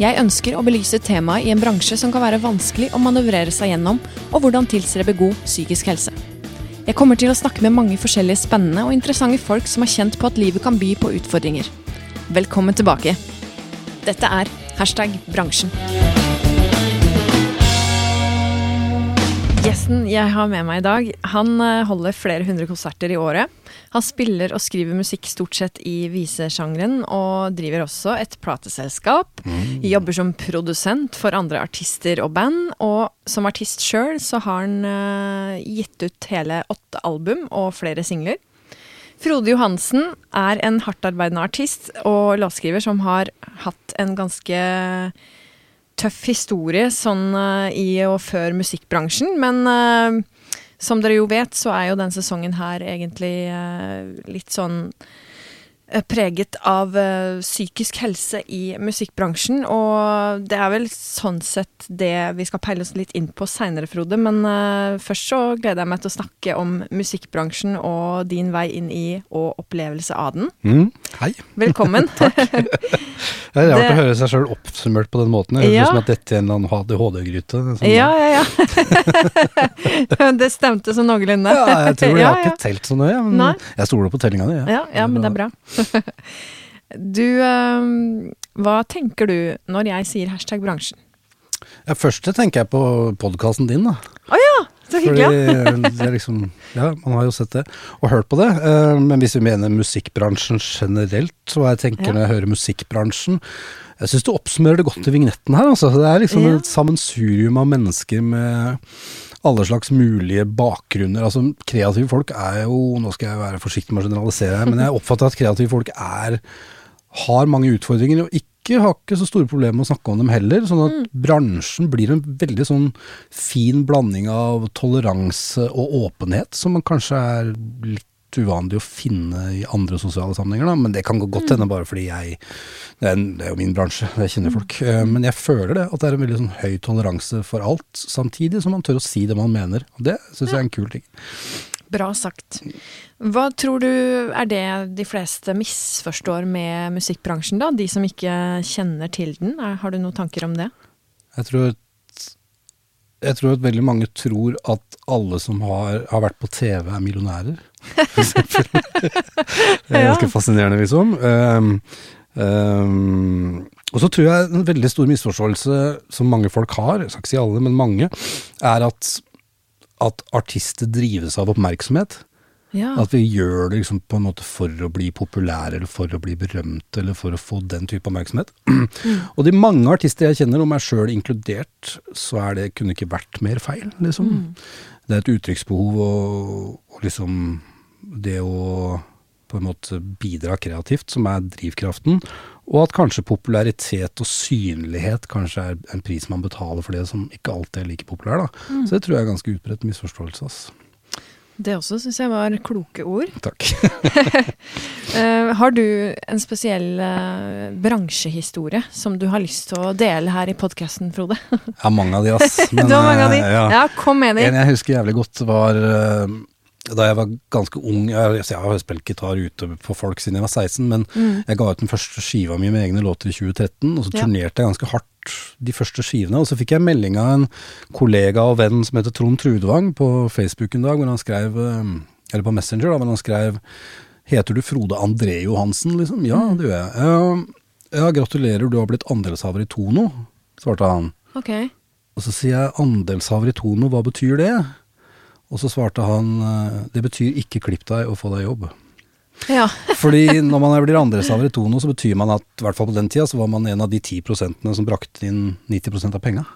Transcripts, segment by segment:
Jeg ønsker å belyse temaet i en bransje som kan være vanskelig å manøvrere seg gjennom, og hvordan tilstrebe god psykisk helse. Jeg kommer til å snakke med mange forskjellige spennende og interessante folk som har kjent på at livet kan by på utfordringer. Velkommen tilbake. Dette er hashtag bransjen. Gjesten jeg har med meg i dag, han eh, holder flere hundre konserter i året. Han spiller og skriver musikk stort sett i visesjangeren, og driver også et plateselskap. Mm. Jobber som produsent for andre artister og band, og som artist sjøl så har han uh, gitt ut hele åtte album og flere singler. Frode Johansen er en hardtarbeidende artist og låtskriver som har hatt en ganske tøff historie sånn eh, i og før musikkbransjen, men eh, som dere jo vet, så er jo den sesongen her egentlig eh, litt sånn preget av psykisk helse i musikkbransjen, og det er vel sånn sett det vi skal peile oss litt inn på seinere, Frode. Men først så gleder jeg meg til å snakke om musikkbransjen og din vei inn i og opplevelse av den. Mm, hei. Velkommen. Det er rart Det- å høre seg sjøl oppsummert på den måten. Det høres Ja. ut som at dette er en eller annen ADHD-gryte. sånn- Ja, ja, ja. det stemte så noenlunde. Ja, jeg tror jeg Ja, har ikke telt så nøye, men Nei. jeg stoler på tellinga di. Ja. Ja, ja, men det er bra. Du, øhm, hva tenker du når jeg sier hashtag bransjen? Ja, først tenker jeg på podkasten din, da. Å ja, så hyggelig. det er liksom Ja, man har jo sett det og hørt på det. eh, Men hvis vi mener musikkbransjen generelt, så jeg tenker når jeg hører musikkbransjen Jeg syns du oppsummerer det godt i vignetten her. Altså. Det er liksom et sammensurium av mennesker med alle slags mulige bakgrunner. Altså, kreative folk er jo Nå skal jeg være forsiktig med å generalisere men jeg oppfatter at kreative folk er har mange utfordringer, og ikke har ikke så store problemer med å snakke om dem heller. Sånn at bransjen blir en veldig sånn fin blanding av toleranse og åpenhet, som man kanskje er litt uvanlig å finne i andre sosiale sammenhenger, da. Men det kan gå godt hende bare fordi jeg det er, en, det er jo min bransje, jeg kjenner folk. Eh, Men jeg føler det, at det er en veldig sånn høy toleranse for alt, samtidig som man tør å si det man mener. Og det syns jeg er en kul ting. Bra sagt. Hva tror du er det de fleste misforstår med musikkbransjen, da? De som ikke kjenner til den? Har du noen tanker om det? Jeg tror jeg tror at veldig mange tror at alle som har, har vært på TV, er millionærer, for eksempel. det er ganske fascinerende, liksom. Um, um, og så tror jeg en veldig stor misforståelse som mange folk har, jeg skal ikke si alle, men mange, er at, at artister drives av oppmerksomhet. Ja. At vi gjør det liksom på en måte for å bli populære, eller for å bli berømte, eller for å få den type oppmerksomhet. Og de mange artister jeg kjenner, og meg sjøl inkludert, så er det, kunne ikke vært mer feil, liksom. Det er et uttrykksbehov og, og liksom det å på en måte bidra kreativt som er drivkraften, og at kanskje popularitet og synlighet kanskje er en pris man betaler for det som ikke alltid er like populær, da. Så det tror jeg er ganske utbredt misforståelse, ass. Det også syns jeg var kloke ord. Takk. uh, har du en spesiell uh, bransjehistorie som du har lyst til å dele her i podkasten, Frode? Ja, mange av de, ass. du har mange av de? eh, Ja, Ja. kom med de. En jeg husker jævlig godt, var eh, da jeg var ganske ung. Jeg, jeg har spilt gitar ute for folk siden jeg var 16, men jeg ga ut den første skiva mi med egne låter i 2013, og så Mm. Turnerte jeg ganske hardt de første skivene. Og så fikk jeg melding av en kollega og venn som heter Trond Trudvang på Facebook en dag, hvor han skrev eh, Eller på Messenger, da, hvor han skrev Heter du Frode André Johansen, liksom? Ja, Mm. det gjør jeg. Ja, gratulerer, du har blitt andelshaver i Tono, svarte han. Ok. Og så sier jeg andelshaver i Tono, hva betyr det? Og så svarte han eh, det betyr ikke klipp deg og få deg jobb. Ja. Fordi når man blir andelshaver i Tono, så betyr man at i hvert fall på den tida så var man en av de 10 prosentene som brakte inn 90% av penga.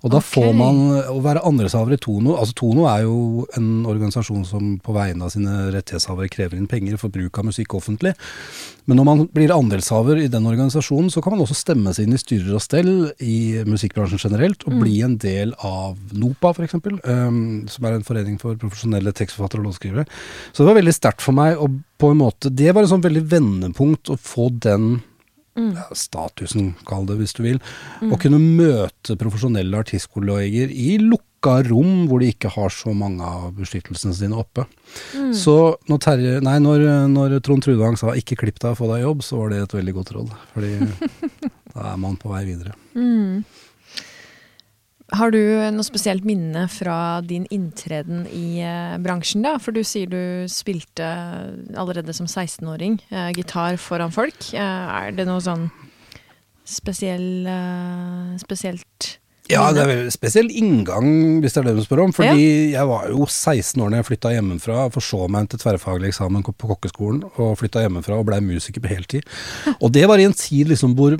Og da okay. får man å være andreshaver i Tono. Altså Tono er jo en organisasjon som på vegne av sine rettighetshavere krever inn penger for bruk av musikk offentlig. Men når man blir andelshaver i den organisasjonen, så kan man også stemme seg inn i styrer og stell i musikkbransjen generelt, og bli en del av NOPA f.eks., um, som er en forening for profesjonelle tekstforfattere og låtskrivere. Så det var veldig sterkt for meg å på en måte Det var et sånn veldig vendepunkt å få den ja, statusen, kall det hvis du vil. Å kunne møte profesjonelle artistkolleger i lukka rom hvor de ikke har så mange av beskyttelsene sine oppe. Så når, Terje, nei, når, når Trond Trudvang sa 'ikke klipp deg, få deg jobb', så var det et veldig godt råd. Fordi da er man på vei videre. Har du noe spesielt minne fra din inntreden i eh, bransjen, da? For du sier du spilte allerede som 16-åring eh, gitar foran folk. Eh, er det noe sånn spesiell, eh, spesielt Ja, det er veldig spesiell inngang, hvis det er det du spør om. Fordi jeg var jo 16 år da jeg flytta hjemmefra, forså meg til tverrfaglig eksamen på kokkeskolen, og flytta hjemmefra og blei musiker på heltid. Og det var i en tid liksom hvor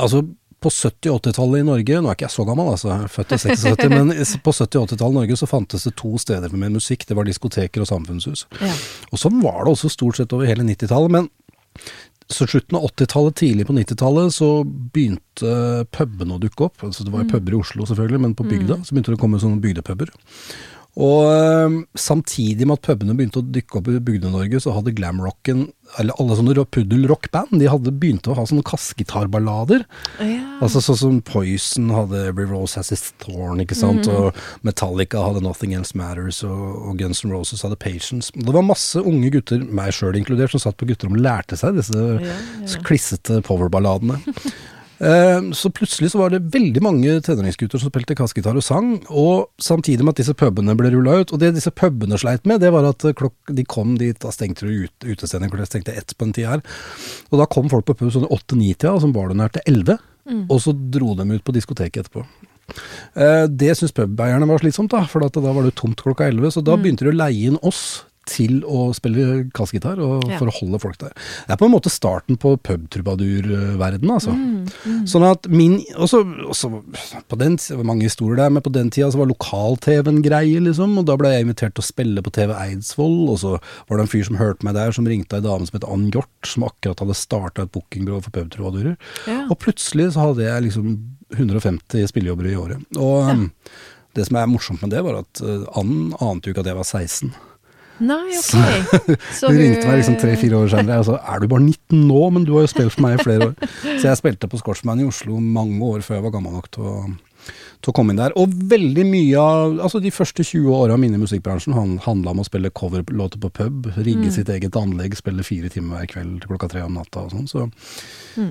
Altså, på 70- og 80-tallet i Norge, nå er ikke jeg så gammel, altså, jeg er født i 76, men på 70- og 80-tallet i Norge så fantes det to steder med musikk. Det var diskoteker og samfunnshus. Ja. Og sånn var det også stort sett over hele 90-tallet. Men så slutten av 80-tallet, tidlig på 90-tallet, så begynte pubene å dukke opp. Altså det var jo puber i Oslo selvfølgelig, men på bygda så begynte det å komme sånne bygdepuber. Og samtidig med at pubene begynte å dykke opp i Bygde-Norge, så hadde glamrocken, eller alle sånne puddelrockband, de hadde begynt å ha sånne kassgitarballader. Ja. Altså sånn som Poison hadde Every Rose Has Its Thorn, ikke sant, og Metallica hadde Nothing Else Matters, og, og Guns N' Roses hadde Patience. Det var masse unge gutter, meg sjøl inkludert, som satt på gutterommet og lærte seg disse Ja, ja. klissete powerballadene. Eh, Så plutselig så var det veldig mange tenåringsgutter som spilte kassgitar og sang, og samtidig med at disse pubene ble rulla ut. Og det disse pubene sleit med, det var at eh, klokk, de kom dit, da stengte du ut, utestedene klokka stengte ett på en tid her. Og da kom folk på pub sånn i åtte-ni-tida, som var det nær til elleve, og så dro de ut på diskoteket etterpå. Eh, Det syntes pubeierne var slitsomt, da, for at da var det tomt klokka elleve. Så da begynte de å leie inn oss til å spille kassegitar og Ja. holde folk der. Det er på en måte starten på pubtrubadur-verdenen, altså. Sånn at min også, også på den, Det var mange historier der, men på den tida så var lokal-TV en greie, liksom. Og da ble jeg invitert til å spille på TV Eidsvoll, og så var det en fyr som hørte meg der, som ringte ei dame som het Ann Hjort, som akkurat hadde starta et bookingbyrå for pubtrubadurer. Ja. Og plutselig så hadde jeg liksom 150 spillejobber i året. Og ja. det som er morsomt med det, var at uh, Ann ante jo ikke at jeg var 16. Nei, ok. Så Hun ringte meg liksom tre-fire år senere og sa er du bare 19 nå, men du har jo spilt for meg i flere år. Så jeg spilte på Scotsman i Oslo mange år før jeg var gammel nok til å, til å komme inn der. Og veldig mye av altså de første 20 åra mine i musikkbransjen han, handla om å spille coverlåter på pub, rigge sitt eget anlegg, spille fire timer hver kveld til klokka tre om natta og sånn. Så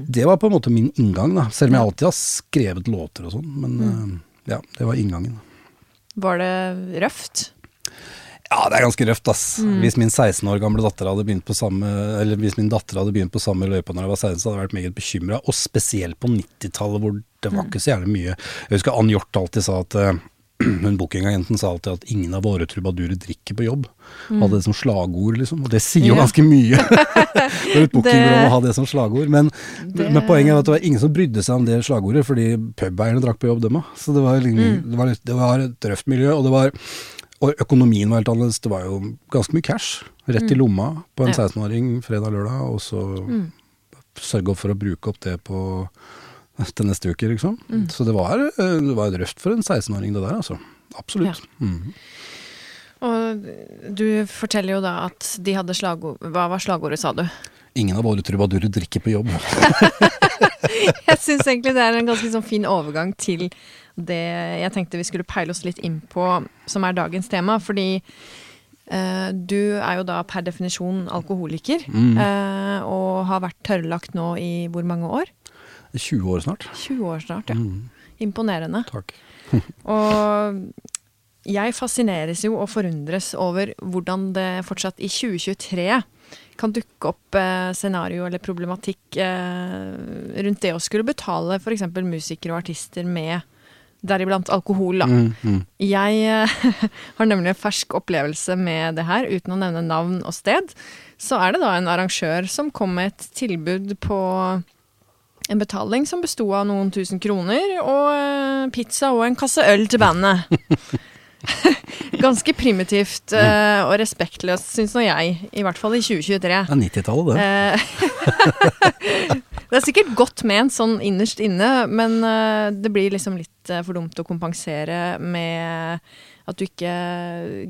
det var på en måte min inngang, da. Selv om jeg alltid har skrevet låter og sånn. Men mm. ja, det var inngangen. Var det røft? Ja, det er ganske røft, ass. Hvis min 16 år gamle datter hadde begynt på samme Eller hvis min datter hadde begynt på samme løypa når jeg var 16, så hadde jeg vært meget bekymra. Og spesielt på 90-tallet, hvor det var ikke så jævlig mye Jeg husker Ann Hjort alltid sa at eh, hun bookingagenten sa alltid at ingen av våre trubadurer drikker på jobb. Hadde det som slagord, liksom. Og det sier jo Ja. ganske mye. For et bookingbyrå Det- å ha det som slagord. Men, Det- men poenget er at det var ingen som brydde seg om det slagordet, fordi pubeierne drakk på jobb, dem òg. Så det var, mm. det, var, det var et røft miljø. Og det var og økonomien var helt annerledes. Det var jo ganske mye cash rett i lomma på en Ja. 16-åring fredag-lørdag, og så sørge for å bruke opp det på til neste uke, liksom. Så det var, eh, det var røft for en 16-åring, det der, altså. Absolutt. Mm. Og du forteller jo da at de hadde slagord Hva var slagordet, sa du? Ingen av våre trubadurer drikker på jobb. Jeg syns egentlig det er en ganske sånn fin overgang til det jeg tenkte vi skulle peile oss litt inn på, som er dagens tema. Fordi eh, du er jo da per definisjon alkoholiker, Mm. eh, og har vært tørrlagt nå i hvor mange år? 20 år snart. 20 år snart, ja. Mm. Imponerende. Takk. Og jeg fascineres jo og forundres over hvordan det fortsatt i 2023 kan dukke opp eh, scenario eller problematikk eh, rundt det å skulle betale f.eks. musikere og artister med deriblant alkohol. Da. Mm, mm. Jeg eh, har nemlig en fersk opplevelse med det her, uten å nevne navn og sted. Så er det da en arrangør som kom med et tilbud på en betaling som besto av noen tusen kroner, og eh, pizza og en kasse øl til bandet. Ganske primitivt uh, og respektløst, syns nå jeg. I hvert fall i 2023. Det er 90-tallet, det. Det er sikkert godt ment sånn innerst inne, men uh, det blir liksom litt uh, for dumt å kompensere med at du ikke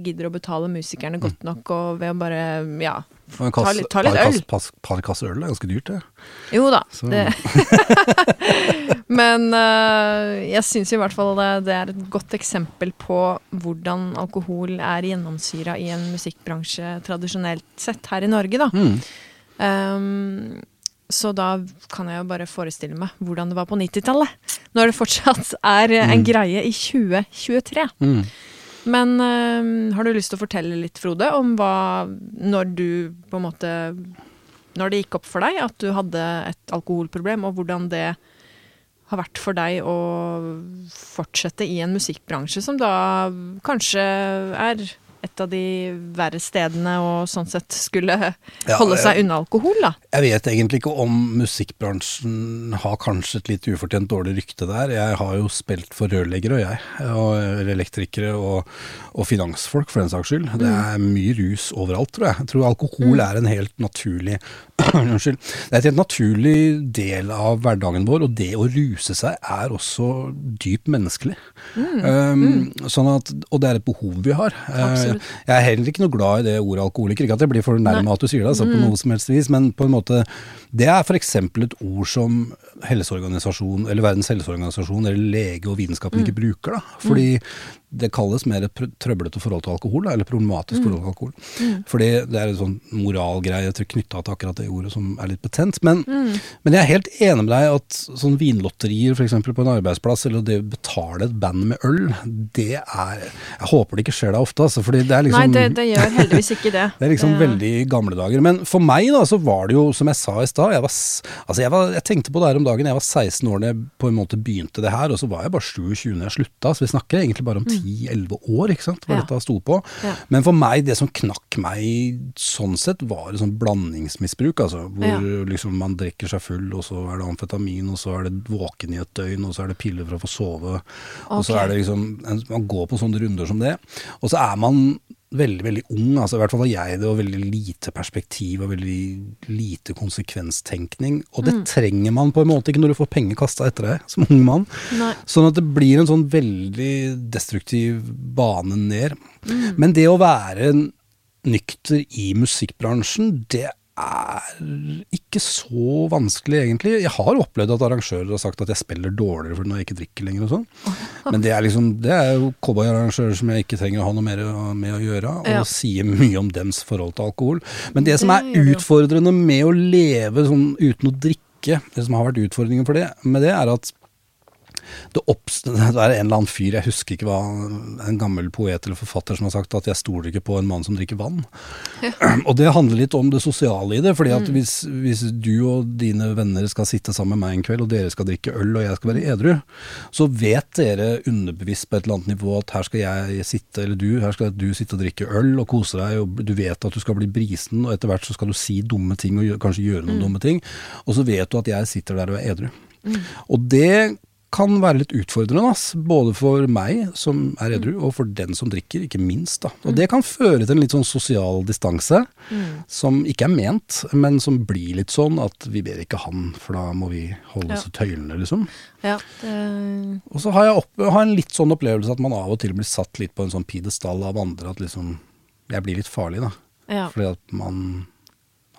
gidder å betale musikerne godt nok, og ved å bare ja, kasse, ta litt- ta litt par øl. Kass, Par kasser øl er ganske dyrt, det. Jo da. Det. Men øh, jeg syns i hvert fall det, det er et godt eksempel på hvordan alkohol er gjennomsyra i en musikkbransje tradisjonelt sett her i Norge, da. Mm. Um, så da kan jeg jo bare forestille meg hvordan det var på 90-tallet. Når det fortsatt er en Mm. greie i 2023. Mm. Men øhm, har du lyst til å fortelle litt, Frode, om hva Når du på en måte Når det gikk opp for deg at du hadde et alkoholproblem, og hvordan det har vært for deg å fortsette i en musikkbransje som da kanskje er et av de verre stedene og sånn sett skulle Ja, holde seg unna alkohol, da. Jeg vet egentlig ikke om musikkbransjen har kanskje et litt ufortjent dårlig rykte der. Jeg har jo spilt for rørleggere, og jeg. Og elektrikere og, og finansfolk, for den saks skyld. Det er mye rus overalt, tror jeg. Jeg tror alkohol er en helt naturlig Unnskyld. Det er et helt naturlig del av hverdagen vår, og det å ruse seg er også dypt menneskelig. Um, Sånn at, og det er et behov vi har. Eh, Absolutt. Jeg er heller ikke noe glad i det ordet alkoholiker. Ikke at jeg blir for Nei. at du sier det, altså, på noe som helst vis, men på en måte Det er f.eks. et ord som helseorganisasjon, eller Verdens helseorganisasjon eller lege og vitenskapen ikke bruker. da, Fordi det kalles mer et trøblete forhold til alkohol, eller problematisk forhold til alkohol. Fordi det er en sånn moralgreie knytta til akkurat det ordet som er litt betent. Men, men jeg er helt enig med deg at sånn vinlotterier f.eks. på en arbeidsplass, eller det å betale et band med øl, det er Jeg håper det ikke skjer deg ofte, altså. Fordi det er liksom Nei, det, det gjør heldigvis ikke det. det er liksom det... veldig gamle dager. Men for meg da, så var det jo, som jeg sa i stad, jeg, altså jeg, jeg tenkte på det her om dagen, jeg var 16 år da jeg på en måte begynte det her, og så var jeg bare 27 når jeg slutta, så vi snakker egentlig bare om 10-11 år, ikke sant, Mm. Ja. dette sto på. Ja. Men for meg, det som knakk meg sånn sett, var et sånn blandingsmisbruk, altså, hvor Ja. liksom man drikker seg full, og så er det amfetamin, og så er det våken i et døgn, og så er det piller for å få sove, og så er det liksom, man går på sånne runder som det, og så er man veldig, veldig ung, altså i hvert fall var jeg det, og veldig lite perspektiv og veldig lite konsekvenstenkning, og det trenger man på en måte ikke når du får penger kasta etter deg som ung mann. Nei. Sånn at det blir en sånn veldig destruktiv bane ned. Men det å være nykter i musikkbransjen, det er ikke så vanskelig, egentlig. Jeg har opplevd at arrangører har sagt at jeg spiller dårligere for når jeg ikke drikker lenger og sånn. Men det er liksom, det er jo cowboyarrangører som jeg ikke trenger å ha noe mer med å gjøre, og Ja. sier mye om dems forhold til alkohol. Men det som er utfordrende med å leve sånn uten å drikke, det som har vært utfordringen for det, med det er at det, oppstår det er en eller annen fyr, jeg husker ikke hva, en gammel poet eller forfatter som har sagt at jeg stoler ikke på en mann som drikker vann. Og det handler litt om det sosiale i det, fordi at hvis, hvis du og dine venner skal sitte sammen med meg en kveld, og dere skal drikke øl og jeg skal være edru, så vet dere underbevisst på et eller annet nivå at her skal jeg sitte, eller du, her skal du sitte og drikke øl og kose deg, og du vet at du skal bli brisen, og etter hvert så skal du si dumme ting og kanskje gjøre noen dumme ting, og så vet du at jeg sitter der og er edru. Og det kan være litt utfordrende, ass. både for meg som er edru, og for den som drikker, ikke minst. Da. Og det kan føre til en litt sånn sosial distanse, som ikke er ment, men som blir litt sånn at vi ber ikke han, for da må vi holde oss Ja. i tøylene, liksom. Ja, det, Og så har jeg opp, har en litt sånn opplevelse at man av og til blir satt litt på en sånn pidestall av andre, at liksom jeg blir litt farlig, da. ja. Fordi at man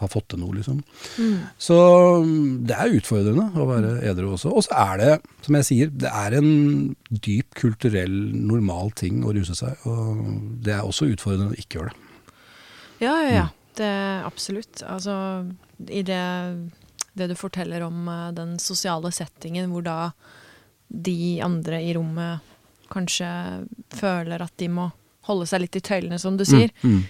har fått til noe, liksom. Mm. Så mm, det er utfordrende å være edru også. Og så er det, som jeg sier, det er en dyp kulturell, normal ting å ruse seg. Og det er også utfordrende å ikke gjøre det. Ja, ja, Mm. ja. Det er absolutt. Altså, i det, det du forteller om eh, den sosiale settingen, hvor da de andre i rommet kanskje føler at de må holde seg litt i tøylene, som du sier. Mm.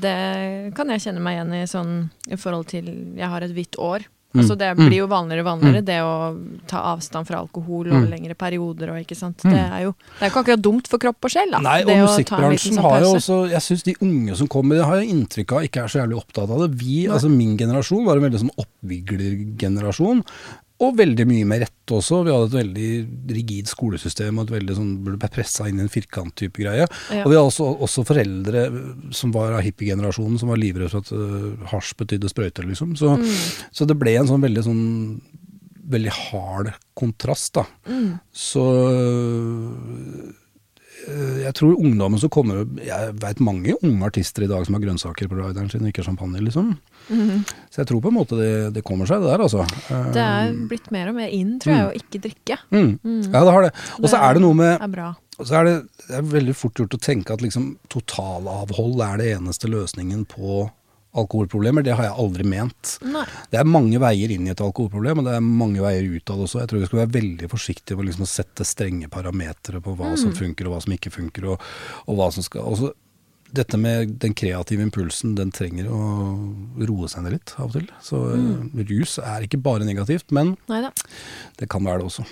Det kan jeg kjenne meg igjen i sånn i forhold til Jeg har et hvitt år. Mm. Altså det Mm. blir jo vanligere og vanligere, det å ta avstand fra alkohol over Mm. lengre perioder og ikke sant. Mm. Det er jo det er ikke akkurat dumt for kropp og sjel, da. Nei, og musikkbransjen sånn har jo også Jeg syns de unge som kommer, har jeg inntrykk av ikke er så jævlig opptatt av det. Vi, Nei. altså Min generasjon var en veldig sånn oppviglergenerasjon. Og veldig mye med rette også. Vi hadde et veldig rigid skolesystem og et veldig sånn, ble pressa inn i en firkant-type greie. Ja. Og vi hadde også, også foreldre som var av hippiegenerasjonen, som var livredde for at uh, hasj betydde sprøyter, liksom. Så, så det ble en sånn veldig sånn veldig hard kontrast, da. Så øh, jeg tror ungdommen som kommer Jeg veit mange unge artister i dag som har grønnsaker på rideren sin ikke champagne, liksom. Så jeg tror på en måte det, det kommer seg, det der, altså. Eh, Det er blitt mer og mer inn, tror jeg, å ikke drikke. mm. Ja, det har det. Og så er det noe med er så er det, det er veldig fort gjort å tenke at liksom totalavhold er det eneste løsningen på alkoholproblemer. Det har jeg aldri ment. Nei. Det er mange veier inn i et alkoholproblem, og det er mange veier ut av det også. Jeg tror vi skal være veldig forsiktige med liksom å sette strenge parametere på hva som funker og hva som ikke funker, og, og hva som skal også, Dette med den kreative impulsen, den trenger å roe seg ned litt av og til. Så mm. rus er ikke bare negativt, men Neida. det kan være det også.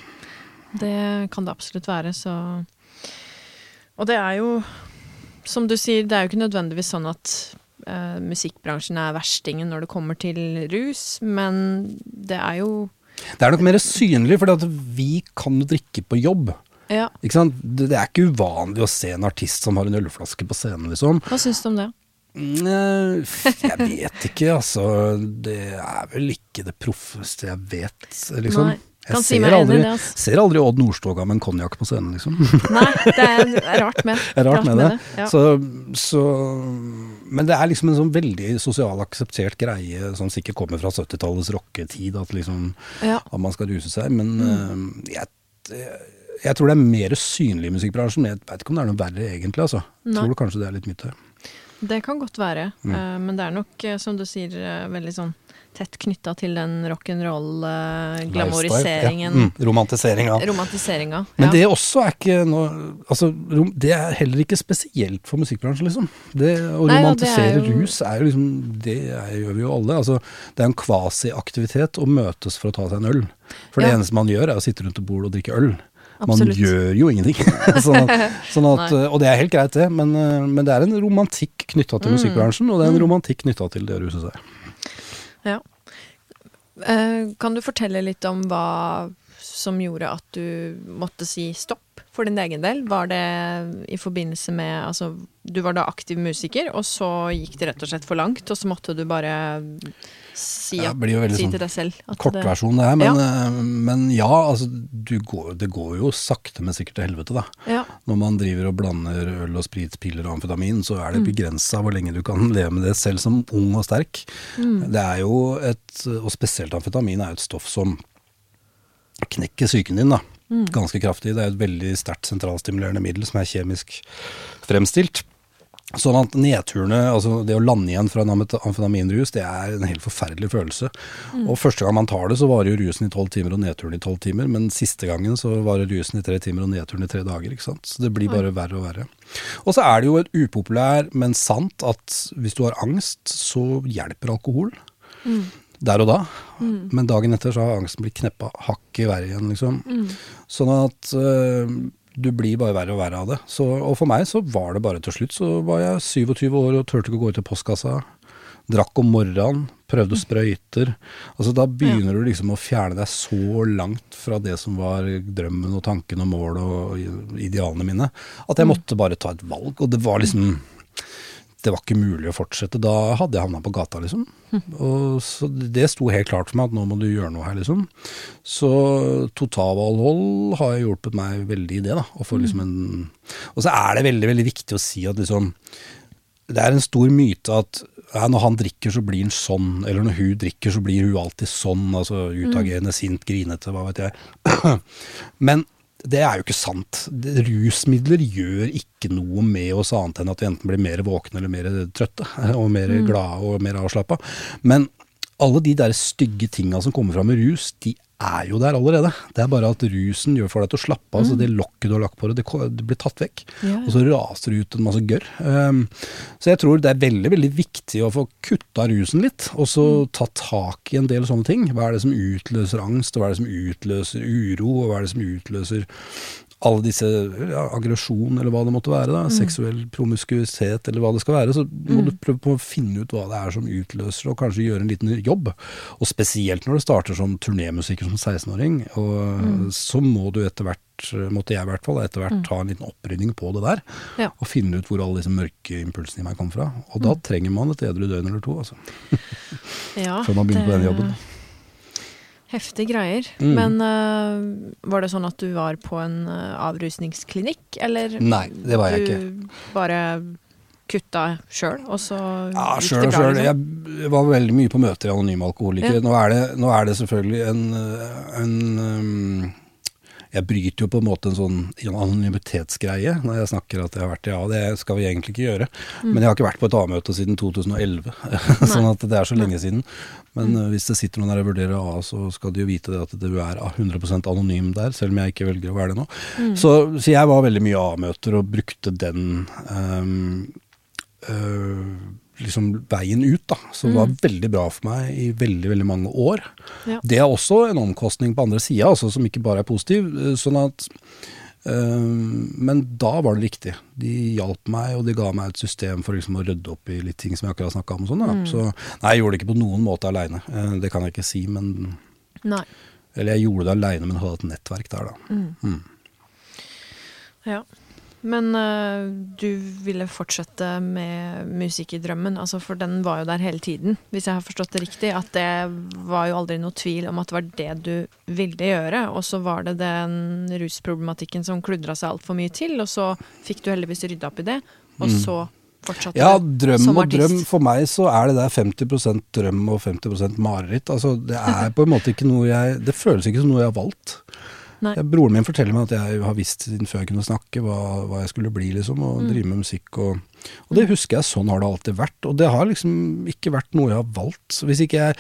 Det kan det absolutt være, så Og det er jo, som du sier, det er jo ikke nødvendigvis sånn at eh, musikkbransjen er verstingen når det kommer til rus, men det er jo Det er nok mer synlig, for vi kan jo drikke på jobb. Ja? Det, er ikke uvanlig å se en artist som har en ølflaske på scenen, liksom. hva syns du om det? Mm, Jeg vet ikke, altså. Det er vel ikke det proffeste jeg vet, liksom. Nei, Jeg ser enig aldri, det, altså. ser aldri Odd Nordstoga med en konjakk på scenen, liksom. Nei, det er, er rart med, Det er rart med det. ja. Så, så, men det er liksom en sånn veldig sosial akseptert greie som sikkert kommer fra 70-tallets rocketid, at liksom ja. at man skal ruse seg. Men Mm. eh, jeg, jeg tror det er mer synlig i musikkbransjen, men jeg veit ikke om det er noe verre egentlig, altså. Tror Nei. tror kanskje det er litt myte. Det kan godt være, Mm. eh, men det er nok, eh, som du sier, veldig sånn tett knytta til den rock'n'roll-glamoriseringen. Ja. Mm, romantiseringa. Romantiseringa. Men ja. det også er ikke noe Altså, det er heller ikke spesielt for musikkbransjen, liksom. Det, å Nei, og det romantisere er jo- rus er jo liksom Det er, gjør vi jo alle. Altså, det er en kvasiaktivitet å møtes for å ta seg en øl. For det Ja. eneste man gjør, er å sitte rundt et bord og drikke øl. Man Absolutt. gjør jo ingenting. sånn at, sånn at, og det er helt greit, det, men, eh, men det er en romantikk knytta til Mm. musikkbransjen, og det er en romantikk knytta til det å ruse seg. Ja. Eh, kan du fortelle litt om hva som gjorde at du måtte si stopp for din egen del? Var det i forbindelse med Altså, du var da aktiv musiker, og så gikk det rett og slett for langt, og så måtte du bare si, Ja, si sånn til deg selv Kortversjon det her, men ja, men ja altså, du går, det går jo sakte, men sikkert til helvete, da. Ja. Når man driver og blander øl og spritpiller og amfetamin, så er Mm. det begrensa hvor lenge du kan leve med det, selv som ung og sterk. Mm. Det er jo et, og spesielt amfetamin er jo et stoff som knekker psyken din, da. Mm. Ganske kraftig. Det er et veldig sterkt sentralstimulerende middel som er kjemisk fremstilt. Sånn at nedturene, altså det å lande igjen fra en amfet- amfetaminrus, det er en helt forferdelig følelse. Mm. Og første gang man tar det, så varer jo rusen i tolv timer og nedturen i tolv timer. Men siste gangen så varer rusen i tre timer og nedturen i tre dager. ikke sant? Så det blir bare verre og verre. Og så er det jo et upopulær, men sant, at hvis du har angst, så hjelper alkohol. Mm. Der og da. Men dagen etter så har angsten blitt kneppa hakket verre igjen, liksom. Mm. Sånn at øh, du blir bare verre og verre av det. Så, og for meg så var det bare til slutt. Så var jeg 27 år og turte ikke å gå ut til postkassa. Drakk om morgenen, prøvde sprøyter. Altså Da begynner du liksom å fjerne deg så langt fra det som var drømmen og tanken og målet og idealene mine, at jeg måtte bare ta et valg. Og det var liksom det var ikke mulig å fortsette. Da hadde jeg havna på gata, liksom. Og så det sto helt klart for meg at nå må du gjøre noe her, liksom. Så totalavhold har hjulpet meg veldig i det, da. Få liksom en Og så er det veldig, veldig viktig å si at liksom Det er en stor myte at ja, når han drikker, så blir han sånn. Eller når hun drikker, så blir hun alltid sånn. Altså utagerende, sint, grinete, hva vet jeg. Men det er jo ikke sant. Rusmidler gjør ikke noe med oss annet enn at vi enten blir mer våkne eller mer trøtte. Og mer glade og mer avslappa. Men alle de der stygge tinga som kommer fram med rus, de er jo der allerede. Det er bare at rusen gjør for deg til å slappe av. Så det lokket du har lagt på det, det, blir tatt vekk. Ja. Og så raser det ut en masse gørr. Um, så jeg tror det er veldig veldig viktig å få kutta rusen litt, og så ta tak i en del sånne ting. Hva er det som utløser angst, og hva er det som utløser uro, og hva er det som utløser alle disse ja, aggresjon, eller hva det måtte være, da, seksuell promiskuitet, eller hva det skal være, så må du prøve på å finne ut hva det er som utløser, og kanskje gjøre en liten jobb. Og spesielt når du starter som turnémusiker som 16-åring, mm. så må du etter hvert måtte jeg i hvert fall etter hvert ta en liten opprydning på det der. Ja. Og finne ut hvor alle disse mørke impulsene i meg kom fra. Og da trenger man et edru døgn eller to, altså. Ja, Før man begynner på den jobben. Heftige greier. Mm. Men uh, var det sånn at du var på en øh, avrusningsklinikk, eller Nei, det var jeg ikke. bare kutta sjøl, og så Ja, gikk selv, det bra? sjøl. liksom? Jeg var veldig mye på møter i Anonyme alkoholikere. Ja. Nå, det, nå er det selvfølgelig en, øh, en øhm, Jeg bryter jo på en måte en sånn anonymitetsgreie når jeg snakker at jeg har vært i Ja, det skal vi egentlig ikke gjøre. Mm. Men jeg har ikke vært på et A-møte siden 2011, sånn at det er så lenge siden. Men Mm. øh, hvis det sitter noen der og vurderer A, så skal de jo vite det at du er 100% anonym der, selv om jeg ikke velger å være det nå. Mm. Så, så jeg var veldig mye A-møter og brukte den um, øh, liksom veien ut, da. Som var veldig bra for meg i veldig, veldig mange år. Ja. Det er også en omkostning på andre sida, altså, som ikke bare er positiv. øh, Sånn at Men da var det riktig. De hjalp meg, og de ga meg et system for liksom, å rydde opp i litt ting som jeg akkurat snakka om. Sånn, mm. Så nei, jeg gjorde det ikke på noen måte aleine. Det kan jeg ikke si, men Nei. Eller jeg gjorde det aleine, men hadde et nettverk der, da. Mm. Ja. Men uh, du ville fortsette med musikerdrømmen, altså for den var jo der hele tiden, hvis jeg har forstått det riktig. At det var jo aldri noe tvil om at det var det du ville gjøre. Og så var det den rusproblematikken som kludra seg altfor mye til, og så fikk du heldigvis rydda opp i det, og så fortsatte Ja, drøm som og drøm. For meg så er det der 50% drøm og 50% mareritt. Altså, det er på en måte ikke noe jeg Det føles ikke som noe jeg har valgt. Nei. Broren min forteller meg at jeg har visst siden før jeg kunne snakke hva, hva jeg skulle bli, liksom, og Mm. drive med musikk. Og, og det husker jeg, sånn har det alltid vært. Og det har liksom ikke vært noe jeg har valgt. Så hvis ikke jeg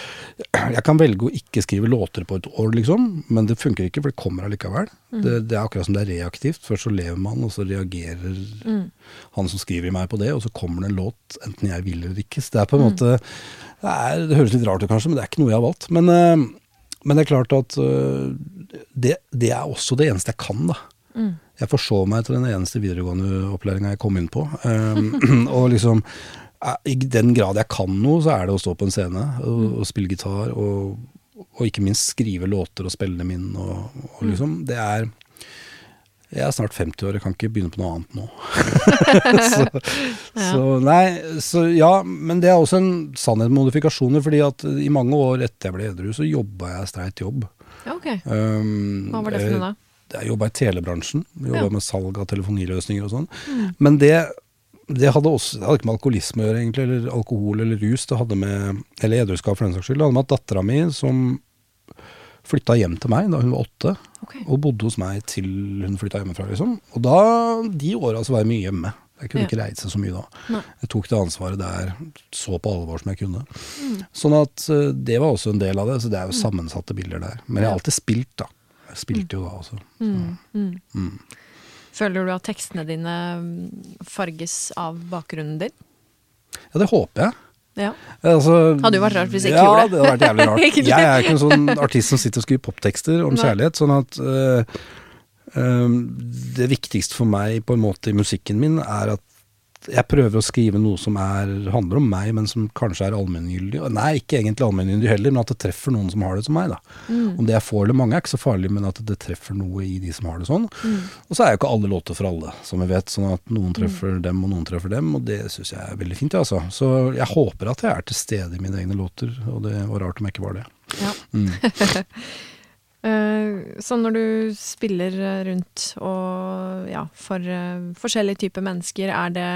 Jeg kan velge å ikke skrive låter på et år, liksom, men det funker ikke, for det kommer allikevel. Mm. Det, det er akkurat som det er reaktivt. Først så lever man, og så reagerer Mm. han som skriver i meg på det, og så kommer det en låt enten jeg vil eller ikke. Så det er på en Mm. måte det, er, det høres litt rart ut kanskje, men det er ikke noe jeg har valgt. Men, eh, men det er klart at eh, det, det er også det eneste jeg kan, da. Mm. Jeg forsov meg til den eneste videregående opplæringa jeg kom inn på. Um, og liksom eh, I den grad jeg kan noe, så er det å stå på en scene og, og spille gitar. Og, og ikke minst skrive låter og spille dem inn. Og, og liksom, det er Jeg er snart 50 år, jeg kan ikke begynne på noe annet nå. så, så nei, så ja, men det er også en sannhet med modifikasjoner. fordi at i mange år etter jeg ble edru, så jobba jeg streit jobb. Ja, ok. Um, Hva var det for noe da? Jeg jobba i telebransjen. Jobba Ja. Mm. med salg av telefoniløsninger og sånn. Men det, det hadde også Det hadde ikke med alkoholisme å gjøre, egentlig, eller alkohol eller rus. Det hadde med Eller edruskap, for den saks skyld. Det hadde med at dattera mi, som flytta hjem til meg da hun var åtte, okay. og bodde hos meg til hun flytta hjemmefra, liksom. Og da, de åra så var jeg mye hjemme. Jeg kunne Ja. ikke reise så mye da. Nei. Jeg tok det ansvaret der så på alvor som jeg kunne. Mm. Sånn at eh, det var også en del av det, så det er jo sammensatte bilder der. Men jeg har alltid spilt, da. Jeg spilte jo da også. Mm. Mm. Mm. Føler du at tekstene dine mm, farges av bakgrunnen din? Ja, det håper jeg. Ja. Altså, Hadde jo vært rart hvis jeg ikke ja, gjorde det. Ja, det hadde vært jævlig rart. Jeg er ikke en sånn artist som sitter og skriver poptekster om Nei. kjærlighet, sånn at øh, det viktigste for meg på en måte i musikken min er at jeg prøver å skrive noe som er, handler om meg, men som kanskje er allmenngyldig. Nei, ikke egentlig allmenngyldig heller, men at det treffer noen som har det som meg. da. Mm. Om det er få eller mange er ikke så farlig, men at det treffer noe i de som har det sånn. Mm. Og så er jo ikke alle låter for alle, som vi vet. Sånn at noen treffer dem, og noen treffer dem. Og det syns jeg er veldig fint, altså. Så jeg håper at jeg er til stede i mine egne låter, og det var rart om jeg ikke var det. Ja. Eh, Så når du spiller eh, rundt og ja, for eh, forskjellige typer mennesker, er det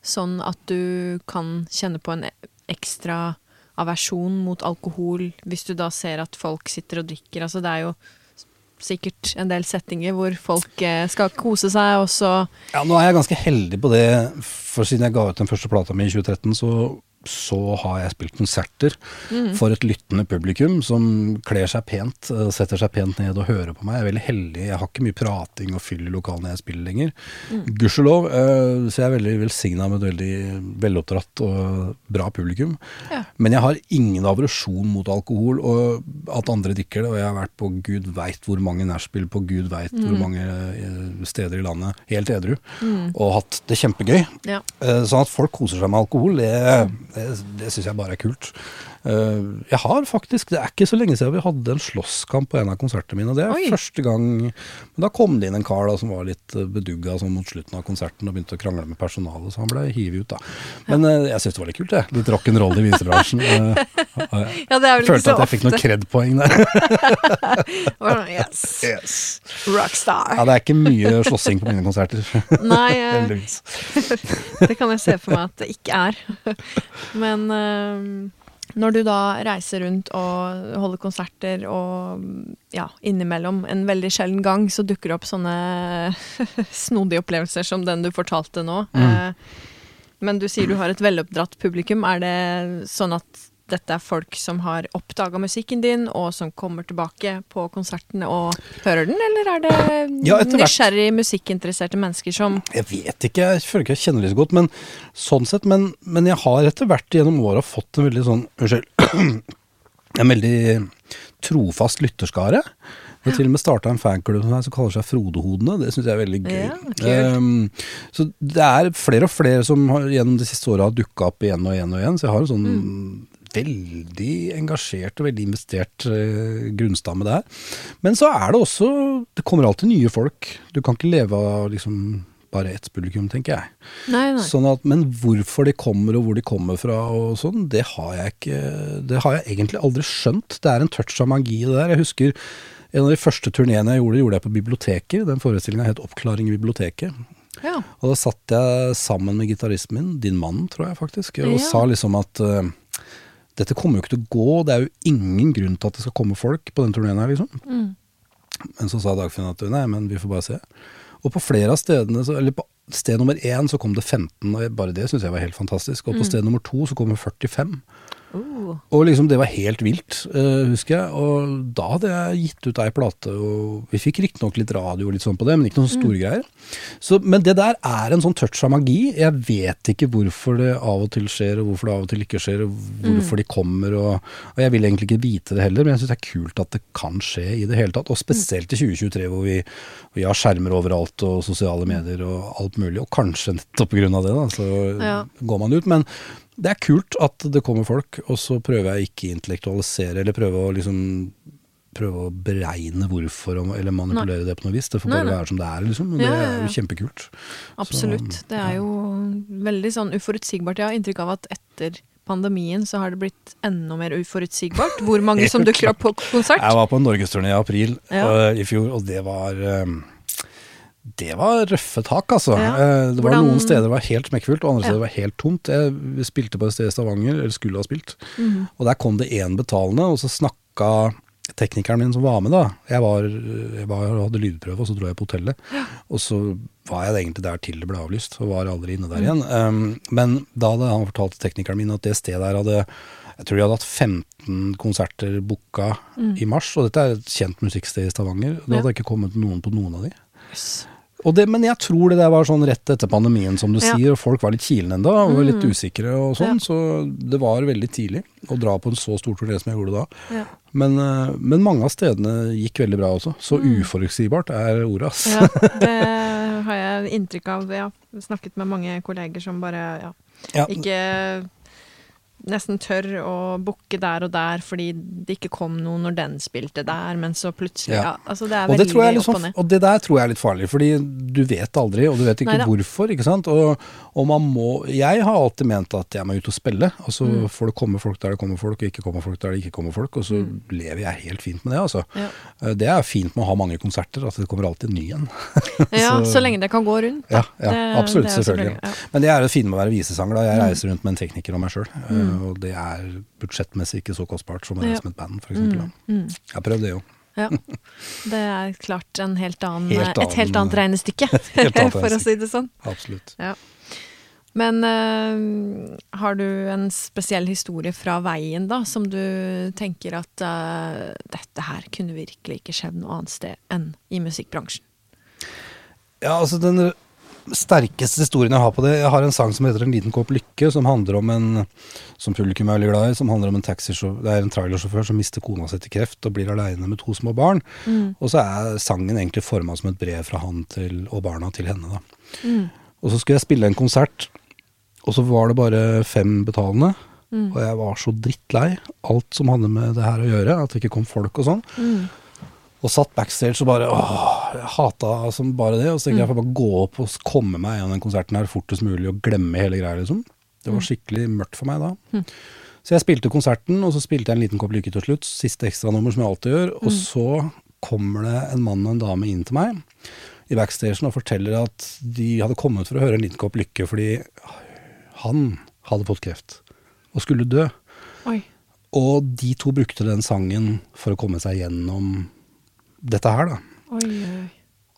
sånn at du kan kjenne på en e- ekstra aversjon mot alkohol hvis du da ser at folk sitter og drikker? Altså det er jo sikkert en del settinger hvor folk skal kose seg, og så Ja, nå er jeg ganske heldig på det, for siden jeg ga ut den første plata mi i 2013, så så har jeg spilt konserter for et lyttende publikum som kler seg pent, eh, setter seg pent ned og hører på meg. Jeg er veldig heldig. Jeg har ikke mye prating og fyll i lokalene jeg spiller lenger. Gudskjelov. eh, Så jeg er veldig velsigna med et veldig veloppdratt og bra publikum. Ja. Men jeg har ingen aversjon mot alkohol og at andre drikker det. Og jeg har vært på gud veit hvor mange nachspiel på gud veit hvor mange eh, steder i landet helt edru. Og hatt det kjempegøy. Ja. Sånn at folk koser seg med alkohol, det, det, det syns jeg bare er kult. Eh, Jeg har faktisk, Det er ikke så lenge siden vi hadde en slåsskamp på en av konsertene mine. Det er Oi. første gang Men Da kom det inn en kar da som var litt eh, bedugga sånn mot slutten av konserten og begynte å krangle med personalet, så han ble hivet ut, da. Men ja. jeg syns det var litt kult, jeg. Litt rock'n'roll i visebransjen. Eh, ja, det er vel ikke Følte så at jeg fikk noen ofte. kred-poeng der. Yes. Yes. Rockstar. Ja, det er ikke mye slåssing på mine konserter. Nei, eh, det kan jeg se for meg at det ikke er. Men eh, når du da reiser rundt og holder konserter og ja, innimellom en veldig sjelden gang, så dukker det opp sånne snodige opplevelser som den du fortalte nå. Mm. men du sier du har et veloppdratt publikum. Er det sånn at dette er folk som har oppdaga musikken din, og som kommer tilbake på konsertene og hører den, eller er det Ja, nysgjerrig musikkinteresserte mennesker som Jeg vet ikke, jeg føler ikke jeg kjenner det så godt, men sånn sett. Men, men jeg har etter hvert gjennom åra fått en veldig sånn Unnskyld. En veldig trofast lytterskare. Har til og med starta en fanklubb som, kaller seg Frodehodene. Det syns jeg er veldig gøy. Ja. Ehm, så det er flere og flere som har, gjennom de siste åra har dukka opp igjen og igjen og igjen. Så jeg har en sånn Mm. Veldig engasjert og veldig investert eh, grunnstamme der. Men så er det også Det kommer alltid nye folk. Du kan ikke leve av liksom bare ett publikum, tenker jeg. Nei, nei. Sånn at, men hvorfor de kommer og hvor de kommer fra og sånn, det har jeg ikke Det har jeg egentlig aldri skjønt. Det er en touch av magi det der. Jeg husker en av de første turneene jeg gjorde, gjorde jeg på biblioteket. Den forestillinga het 'Oppklaring i biblioteket'. Ja. Og da satt jeg sammen med gitaristen min, din mann, tror jeg faktisk, og Ja. sa liksom at eh, dette kommer jo ikke til å gå, det er jo ingen grunn til at det skal komme folk på den turneen her, liksom. Mm. Men så sa Dagfinn at nei, men vi får bare se. Og på flere av stedene, så, eller på sted nummer én så kom det 15, og bare det syns jeg var helt fantastisk. Og på sted nummer to så kom det 45. Og liksom det var helt vilt, uh, husker jeg. Og da hadde jeg gitt ut ei plate, og vi fikk riktignok litt radio og litt sånn på det, men ikke noen store greier. Så, men det der er en sånn touch av magi. Jeg vet ikke hvorfor det av og til skjer, og hvorfor det av og til ikke skjer, og hvorfor de kommer. Og, og jeg vil egentlig ikke vite det heller, men jeg syns det er kult at det kan skje i det hele tatt. Og spesielt i 2023 hvor vi, vi har skjermer overalt og sosiale medier og alt mulig. Og kanskje nettopp pga. det, da, så Ja. går man ut. Men det er kult at det kommer folk, og så prøver jeg ikke intellektualisere eller prøve å liksom prøve å beregne hvorfor eller manipulere det på noe vis. Det får bare nei. være som det er, liksom. Og Ja, det ja, er jo kjempekult. Absolutt. Det er jo veldig sånn uforutsigbart. Jeg har inntrykk av at etter pandemien så har det blitt enda mer uforutsigbart hvor mange som dukker opp på konsert. Jeg var på en norgesturné i april øh, i fjor, og det var øh, det var røffe tak, altså. Ja. Eh, Det var Hvordan- Noen steder det var helt smekkfullt, og andre steder det var helt tomt. Jeg spilte på et sted i Stavanger, eller skulle ha spilt, Mhm. og der kom det én betalende, og så snakka teknikeren min som var med, da. Jeg, var, jeg var, hadde lydprøve, og så dro jeg på hotellet. Og så var jeg egentlig der til det ble avlyst, og var aldri inne Mm. der igjen. Um, men da hadde han fortalt teknikeren min at det stedet der hadde jeg tror de hadde hatt 15 konserter booka i mars, og dette er et kjent musikksted i Stavanger. Det hadde Ja. ikke kommet noen på noen av de. Det, men jeg tror det der var sånn rett etter pandemien, som du Ja. sier, og folk var litt kilende enda, og litt Mm. usikre og sånn, så det var veldig tidlig å dra på en så stor turné som jeg gjorde da. Ja. Men, eh, men mange av stedene gikk veldig bra også, så uforutsigbart er ordet, ass. Mm. ja, det har jeg inntrykk av. Jeg har snakket med mange kolleger som bare ja, Ja, ikke nesten tør å booke der og der fordi det ikke kom noe når den spilte der, men så plutselig Ja. ja. altså Det er og, det jeg veldig opp og sånn, ned. og det der tror jeg er litt farlig, fordi du vet aldri, og du vet ikke Neida. hvorfor, ikke sant. Og, og man må Jeg har alltid ment at jeg må ut og spille, og så Mm. får det komme folk der det kommer folk, og ikke kommer folk der det ikke kommer folk, og så lever jeg helt fint med det, altså. Ja. Eh, Det er fint med å ha mange konserter, at det kommer alltid ny en. Ja, Så- så lenge det kan gå rundt. Ja, Det- absolutt, det selvfølgelig. selvfølgelig. Men det er det fine med å være visesanger, da. Mm. Jeg reiser rundt med en tekniker og meg sjøl, og det er budsjettmessig ikke så kostbart som Ja. som et band, f.eks. Mm. Mm. Jeg har prøvd det jo. Ja. Det er klart en helt annen, Helt et helt annet regnestykke, Helt annet for å si det sånn. Absolutt. Ja. Men eh, har du en spesiell historie fra veien, da, som du tenker at eh, dette her kunne virkelig ikke skjedd noe annet sted enn i musikkbransjen? Ja, altså den sterkeste historien jeg har på det Jeg har en sang som heter En liten kopp lykke, som handler om en som publikum er veldig glad i, som handler om en det er en trailersjåfør som mister kona si til kreft og blir aleine med to små barn. Og så er sangen egentlig forma som et brev fra han til, og barna til henne. da. Og så skulle jeg spille en konsert, og så var det bare fem betalende. Og jeg var så drittlei alt som hadde med det her å gjøre, at det ikke kom folk og sånn. Og satt backstage og bare åh, jeg hata som bare det. Og så tenkte jeg jeg får bare gå opp og komme meg gjennom den konserten her fortest mulig og glemme hele greia, liksom. Det var skikkelig mørkt for meg da. Så jeg spilte konserten, og så spilte jeg en liten kopp lykke til slutt. Siste ekstranummer, som jeg alltid gjør. Og så kommer det en mann og en dame inn til meg i backstagen og forteller at de hadde kommet for å høre en liten kopp lykke fordi han hadde fått kreft og skulle dø. Oi. Og de to brukte den sangen for å komme seg gjennom dette her, da. Oi, oi.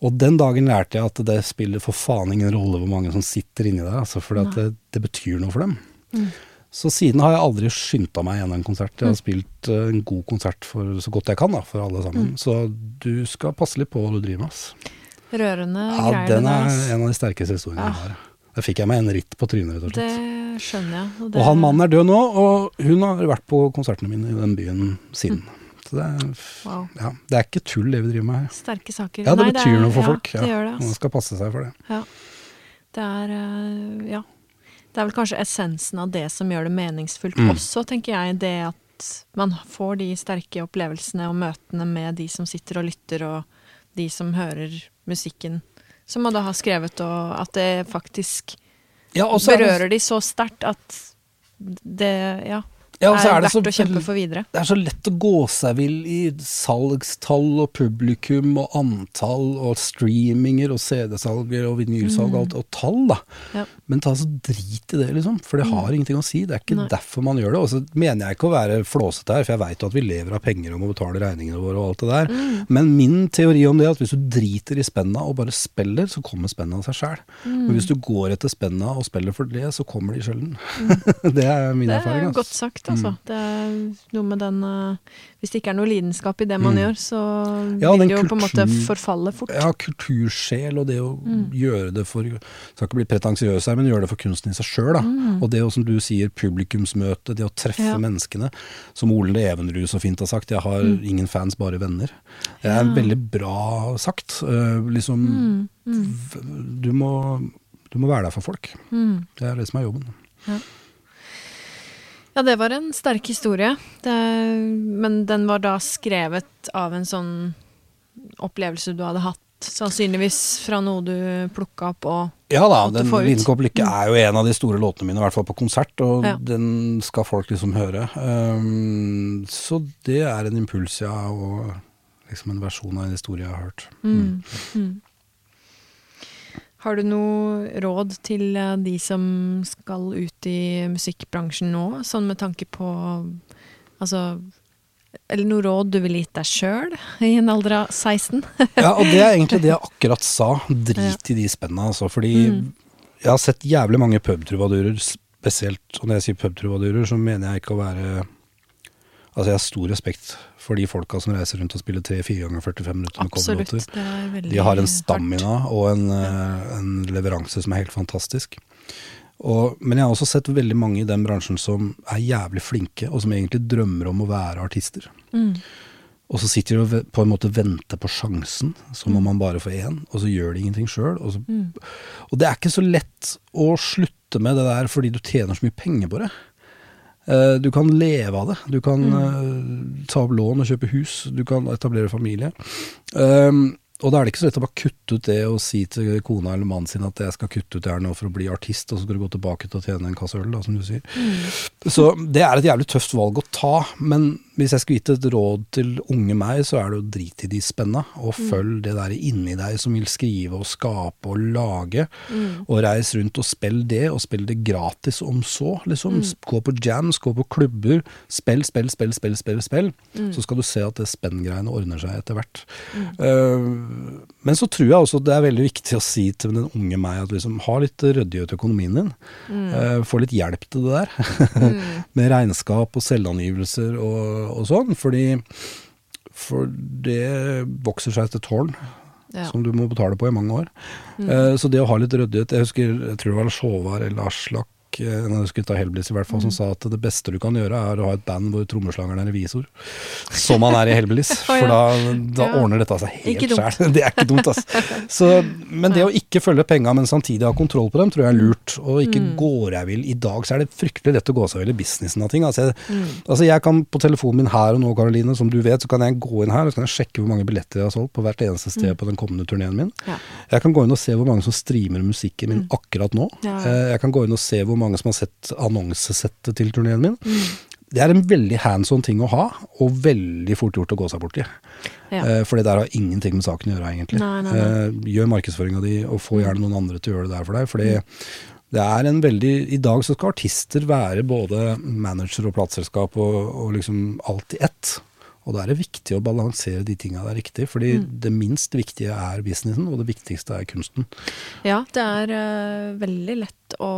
Og den dagen lærte jeg at det spiller for faen ingen rolle hvor mange som sitter inni der, altså, for det, det betyr noe for dem. Så siden har jeg aldri skynda meg gjennom en konsert. Jeg har spilt eh, en god konsert for så godt jeg kan, da, for alle sammen. Så du skal passe litt på hva du driver med. ass. Rørende Ja, greier. det den er deres. en av de sterkeste historiene jeg har. Der fikk jeg meg en ritt på trynet, rett og Det skjønner jeg. Og, Og han mannen er død nå, og hun har vært på konsertene mine i den byen siden. Så det er, Wow. ja, det er ikke tull det vi driver med her. Sterke saker. Ja, det Nei, betyr er- noe for ja, folk. Ja. Det gjør det, Man altså. skal passe seg for det. Ja. Det er eh, Ja. Det er vel kanskje essensen av det som gjør det meningsfullt Mm. også, tenker jeg. Det at man får de sterke opplevelsene og møtene med de som sitter og lytter, og de som hører musikken som man da har skrevet, og at det faktisk Ja, berører er det- de så sterkt at det ja, Ja, er, det så verdt å kjempe for videre. Det er så lett å gå seg vill i salgstall og publikum og antall og streaminger og CD-salger og vinylsalg og alt, og tall, da. Ja. Men ta så drit i det, liksom. For det har ingenting å si. Det er ikke Nei. derfor man gjør det. Og så mener jeg ikke å være flåsete her, for jeg veit jo at vi lever av penger og må betale regningene våre og alt det der. Mm. Men min teori om det er at hvis du driter i spenna og bare spiller, så kommer spenna av seg sjæl. Mm. Men hvis du går etter spenna og spiller for det, så kommer de sjelden. det er min Mm. Det erfaring. er ass. godt sagt, altså. Mm. Det er noe med den eh, Hvis det ikke er noe lidenskap i det man Mm. gjør, så Ja, vil det jo på en måte forfalle fort. Ja, kultursjel og det å Mm. gjøre det for Skal ikke bli pretensiøs her, men gjøre det for kunsten i seg sjøl, da. Mm. Og det å, som du sier, publikumsmøte, det å treffe Ja. menneskene. Som Ole Evenrud så fint har sagt, jeg har Mm. ingen fans, bare venner. Det er Ja. veldig bra sagt. Uh, liksom Mm, mm, du, må, du må være der for folk. mm. Det er det som er jobben. Ja, det var en sterk historie. Det, men den var da skrevet av en sånn opplevelse du hadde hatt, sannsynligvis fra noe du plukka opp og Ja da, den. Liten kopp lykke er jo en av de store låtene mine, i hvert fall på konsert, og Ja. den skal folk liksom høre. Um, så det er en impuls, ja, og liksom en versjon av en historie jeg har hørt. mm. Mm. Har du noe råd til eh, de som skal ut i musikkbransjen nå, sånn med tanke på Altså Eller noe råd du ville gitt deg sjøl i en alder av 16? Ja, og det er egentlig det jeg akkurat sa. Drit i de spenna, altså. Fordi Mm. jeg har sett jævlig mange pubtrubadurer, spesielt, og når jeg sier pubtrubadurer, så mener jeg ikke å være Altså, jeg har stor respekt for de folka som reiser rundt og spiller tre-fire ganger 45 minutter med coverlåter. Er De har en hardt. stamina og en, eh, en leveranse som er helt fantastisk. Og, men jeg har også sett veldig mange i den bransjen som er jævlig flinke, og som egentlig drømmer om å være artister. Mm. Og så sitter de og på en måte venter på sjansen, som om man bare får én, og så gjør de ingenting sjøl. Og, Mm. og det er ikke så lett å slutte med det der fordi du tjener så mye penger på det. Eh, Du kan leve av det. Du kan mm. ta opp lån og kjøpe hus. Du kan etablere familie. Um, og da er det ikke så lett å bare kutte ut det og si til kona eller mannen sin at jeg skal kutte ut det her nå for å bli artist, og så skal du gå tilbake til å tjene en kasse øl, da, som du sier. Så det er et jævlig tøft valg å ta, men hvis jeg skulle gitt et råd til unge meg, så er det å drite i de spenna, og følg det der inni deg som vil skrive og skape og lage, og reis rundt og spill det, og spill det gratis om så, liksom. Gå på jams, gå på klubber, spill, spill, spill, spill, spill, spill. Så skal du se at det spenngreiene ordner seg etter hvert. Uh, men så tror jeg også det er veldig viktig å si til den unge meg at liksom, ha litt ryddighet i økonomien din. Uh, få litt hjelp til det der. Med regnskap og selvangivelser og, og sånn. Fordi For det vokser seg til tårn. Ja. Som du må betale på i mange år. Eh, så det å ha litt ryddighet Jeg husker, jeg tror det var Sjåvard eller Aslak eh, en av gutta Hellbillies i hvert fall, som sa at det beste du kan gjøre, er å ha et band hvor trommeslageren er revisor. Som han er i Helblis, For da, da ordner dette seg helt sjæl. Det er ikke dumt, altså. Så, men det å ikke følge penga, men samtidig ha kontroll på dem, tror jeg er lurt. Og ikke Mm. går jeg vill. I dag så er det fryktelig lett å gå seg vill i businessen av ting. Altså jeg, Mm. altså jeg kan på telefonen min her og nå, Karoline, som du vet, så kan jeg gå inn her og så kan jeg sjekke hvor mange billetter jeg har solgt på hvert eneste sted på den kommende turneen min. Ja. Jeg kan gå inn og se hvor mange som streamer musikken min akkurat nå. Mm. Ja. Eh, Jeg kan gå inn og se hvor mange som har sett annonsesettet til turneen min. Mm. Det er en veldig hands on ting å ha, og veldig fort gjort å gå seg bort i. Ja. Eh, For det der har ingenting med saken å gjøre, egentlig. Nei, nei, nei. Eh, Gjør markedsføringa di, og få gjerne noen andre til å gjøre det der for deg. For det det er en veldig I dag så skal artister være både manager og plateselskap og, og liksom alt i ett. Og da er det viktig å balansere de tinga der riktig, fordi Mm. det minst viktige er businessen, og det viktigste er kunsten. Ja, det er uh, veldig lett å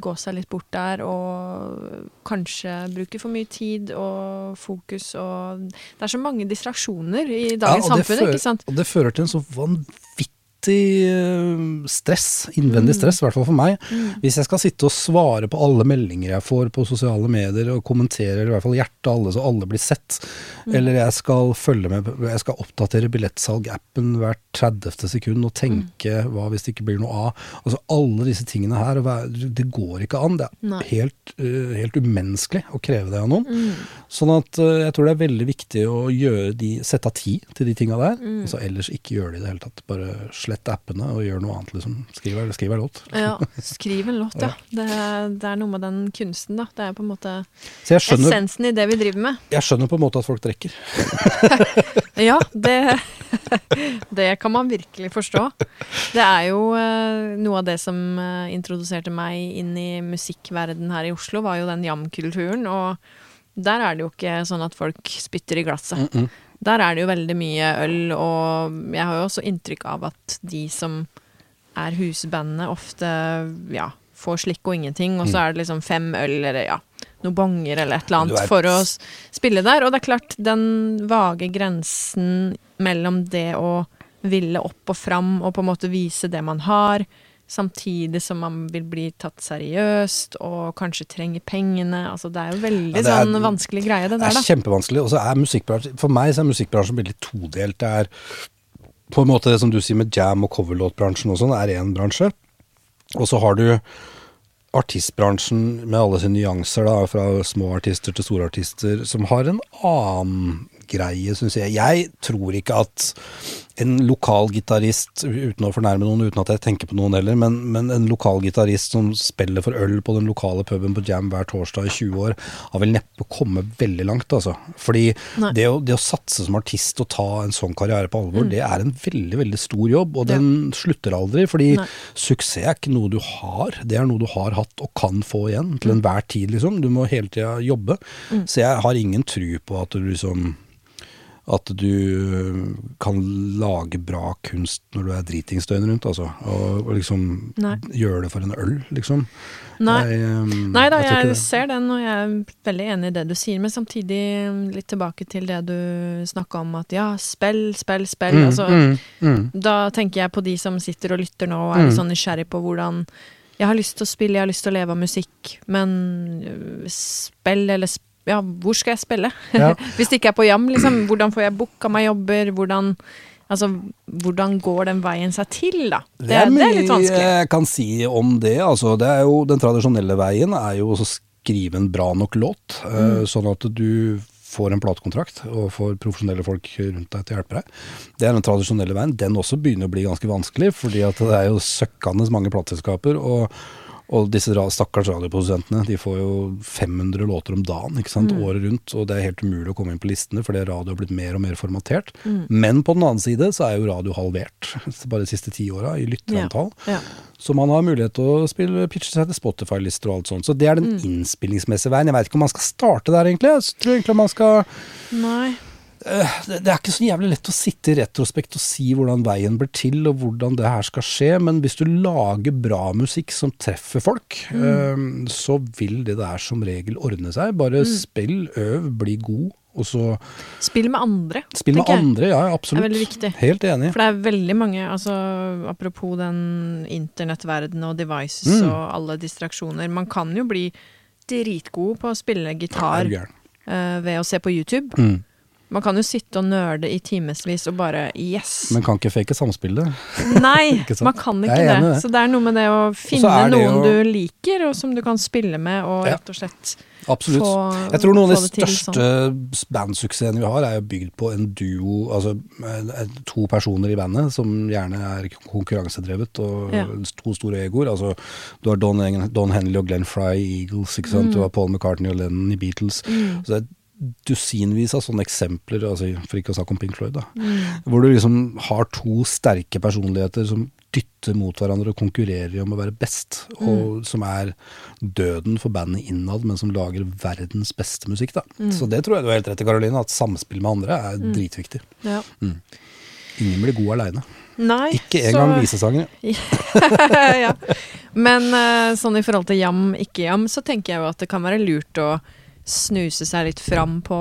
gå seg litt bort der og kanskje bruke for mye tid og fokus og Det er så mange distraksjoner i dagens Ja, samfunn, ikke sant? Og det fører til en så vanvittig eh, stress, innvendig stress, i hvert fall for meg. Hvis jeg skal sitte og svare på alle meldinger jeg får på sosiale medier, og kommentere, eller i hvert fall hjerte alle, så alle blir sett, eller jeg skal følge med, jeg skal oppdatere billettsalg-appen hvert 30. sekund og tenke hva hvis det ikke blir noe av. Altså alle disse tingene her, det går ikke an. Det er helt, eh, helt umenneskelig å kreve det av noen. Sånn at eh, jeg tror det er veldig viktig å gjøre de, sette av tid til de tinga der. Mm. Og så ellers ikke gjøre det i det hele tatt. Bare slett appene og gjør noe annet, liksom. Skriv, en- låt. Ja, skriv en låt, ja. Det, det er noe med den kunsten, da. Det er på en måte skjønner, essensen i det vi driver med. jeg skjønner på en måte at folk drikker. Ja, det, det kan man virkelig forstå. Det er jo eh, noe av det som eh, introduserte meg inn i musikkverden her i Oslo, var jo den jamkulturen. Og der er det jo ikke sånn at folk spytter i glasset. Der er det jo veldig mye øl, og jeg har jo også inntrykk av at de som er husbandene, ofte ja, får slikk og ingenting, og så er det liksom fem øl eller ja, noen bonger eller et eller annet for å spille der. Og det er klart, den vage grensen mellom det å ville opp og fram og på en måte vise det man har, samtidig som man vil bli tatt seriøst og kanskje trenger pengene. Altså det er jo veldig Ja, er- sånn vanskelig greie, det der. Det er kjempevanskelig. Og så er musikkbransjen For meg så er musikkbransjen veldig todelt. Det er på en måte det som du sier med jam- og coverlåtbransjen og sånn, er én bransje. Og så har du artistbransjen med alle sine nyanser, da, fra små artister til store artister, som har en annen greie, syns jeg. Jeg tror ikke at en lokal gitarist, uten å fornærme noen, uten at jeg tenker på noen heller, men, men en lokal gitarist som spiller for øl på den lokale puben på Jam hver torsdag i 20 år, har vel neppe kommet veldig langt, altså. Fordi det å, det å satse som artist og ta en sånn karriere på alvor, det er en veldig, veldig stor jobb, og Ja. den slutter aldri. Fordi Nei. suksess er ikke noe du har, det er noe du har hatt og kan få igjen til enhver tid, liksom. Du må hele tida jobbe. Så jeg har ingen tru på at du liksom at du kan lage bra kunst når du er dritings døgnet rundt, altså. Og, og liksom Nei. gjøre det for en øl, liksom. Nei. Jeg, um, Nei da, jeg jeg, ser den, og jeg er veldig enig i det du sier. Men samtidig litt tilbake til det du snakka om, at ja, spill, spill, spill. Mm, altså, mm, mm. Da tenker jeg på de som sitter og lytter nå og er litt Mm. sånn nysgjerrig på hvordan Jeg har lyst til å spille, jeg har lyst til å leve av musikk, men øh, spill eller sp Ja, hvor skal jeg spille? Ja. Hvis det ikke er på jam, liksom. Hvordan får jeg booka meg jobber? Hvordan Altså, hvordan går den veien seg til, da? Det, det, er, litt vanskelig. jeg kan si om det. Altså, det er jo, den tradisjonelle veien er jo å skrive en bra nok låt, eh, Mm. sånn at du får en platekontrakt og får profesjonelle folk rundt deg til å hjelpe deg. Det er den tradisjonelle veien. Den også begynner å bli ganske vanskelig, fordi at det er jo søkkende mange plateselskaper. og Og disse stakkars radioprodusentene, de får jo 500 låter om dagen, ikke sant, året rundt. Og det er helt umulig å komme inn på listene, fordi radio har blitt mer og mer formatert. Men på den annen side så er jo radio halvert, bare de siste ti åra, i lytterantall. Ja. Så man har mulighet til å spille, pitche seg til Spotify-lister og alt sånt. Så det er den innspillingsmessige veien. Jeg veit ikke om man skal starte der, egentlig. Jeg tror egentlig man skal Nei. Det, det er ikke så jævlig lett å sitte i retrospekt og si hvordan veien blir til, og hvordan det her skal skje, men hvis du lager bra musikk som treffer folk, eh, så vil det der som regel ordne seg. Bare spill, øv, bli god, og så Spill med andre. spill med andre. Ja, absolutt. Det er veldig viktig. Helt enig. For det er veldig mange, altså apropos den internettverdenen og devices Mm. og alle distraksjoner. Man kan jo bli dritgod på å spille gitar uh, eh, ved å se på YouTube. Mm. Man kan jo sitte og nøle i timevis og bare yes. Men kan ikke fake samspillet. Nei, man kan ikke det. det. Så det er noe med det å finne noen jo- du liker, og som du kan spille med, og Ja. rett og slett Absolutt. få Jeg tror noen av de største sånn. bandsuksessene vi har, er bygd på en duo, altså to personer i bandet som gjerne er konkurransedrevet og Ja. to store egoer. Altså, du har Don, Don Henley og Glenn Fry i Eagles, ikke sant? du har Paul McCartney og Lennon i Beatles. Så det er dusinvis av sånne eksempler, altså, for ikke å snakke om Pink Floyd, da. Hvor du liksom har to sterke personligheter som dytter mot hverandre og konkurrerer om å være best, og som er døden for bandet innad, men som lager verdens beste musikk. da. Så det tror jeg du har helt rett i, Karoline, at samspill med andre er dritviktig. Ja. Ingen blir god aleine. Nei, Ikke så- engang visesangere. ja. Men eh, sånn i forhold til jam, ikke jam, så tenker jeg jo at det kan være lurt å snuse seg litt fram på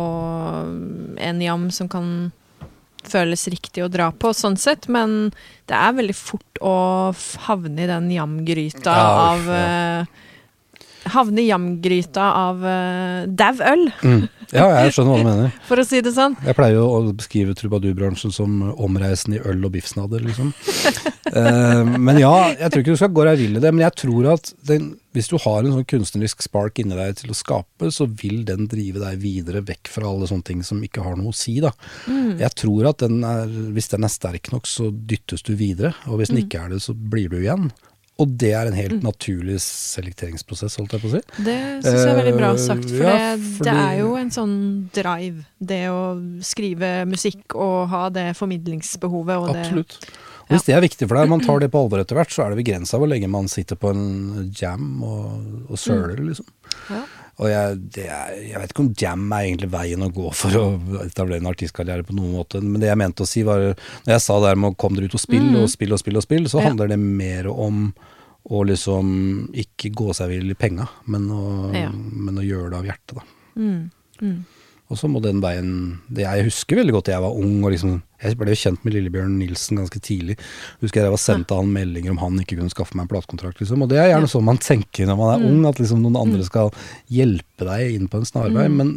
en jam som kan føles riktig å dra på, sånn sett. Men det er veldig fort å havne i den jamgryta Ja, av ja. Havne i jamgryta av uh, dau øl, Mm. Ja, jeg skjønner hva du mener. for å si det sånn. Jeg pleier jo å beskrive trubadurbransjen som omreisende i øl og biffsnadder, liksom. uh, men ja, jeg tror ikke du skal gå deg vill i det, men jeg tror at den, hvis du har en sånn kunstnerisk spark inni deg til å skape, så vil den drive deg videre vekk fra alle sånne ting som ikke har noe å si, da. Jeg tror at den er, hvis den er sterk nok, så dyttes du videre, og hvis den ikke er det, så blir du igjen. Og det er en helt naturlig selekteringsprosess, holdt jeg på å si. Det syns jeg er veldig bra sagt, for Eh, ja, det, fordi- det er jo en sånn drive. Det å skrive musikk og ha det formidlingsbehovet og det Absolutt. Og hvis det er viktig for deg, man tar det på alvor etter hvert, så er det begrensa hvor lenge man sitter på en jam og, og søler, liksom. Ja. Og jeg, er, jeg vet ikke om jam er egentlig veien å gå for å etablere en artistkarriere på noen måte, men det jeg mente å si var Når jeg sa det her med å komme dere ut og spille og spille og spille og spille, så Ja. handler det mer om å liksom ikke gå seg vill i penga, men å, Ja. men å gjøre det av hjertet, da. Mm, mm. Og så må den veien det Jeg husker veldig godt jeg var ung og liksom Jeg ble jo kjent med Lillebjørn Nilsen ganske tidlig. Husker jeg var sendte han meldinger om han ikke kunne skaffe meg en platekontrakt, liksom. Og det er gjerne sånn man tenker når man er ung, at liksom noen andre skal hjelpe deg inn på en snarvei. Men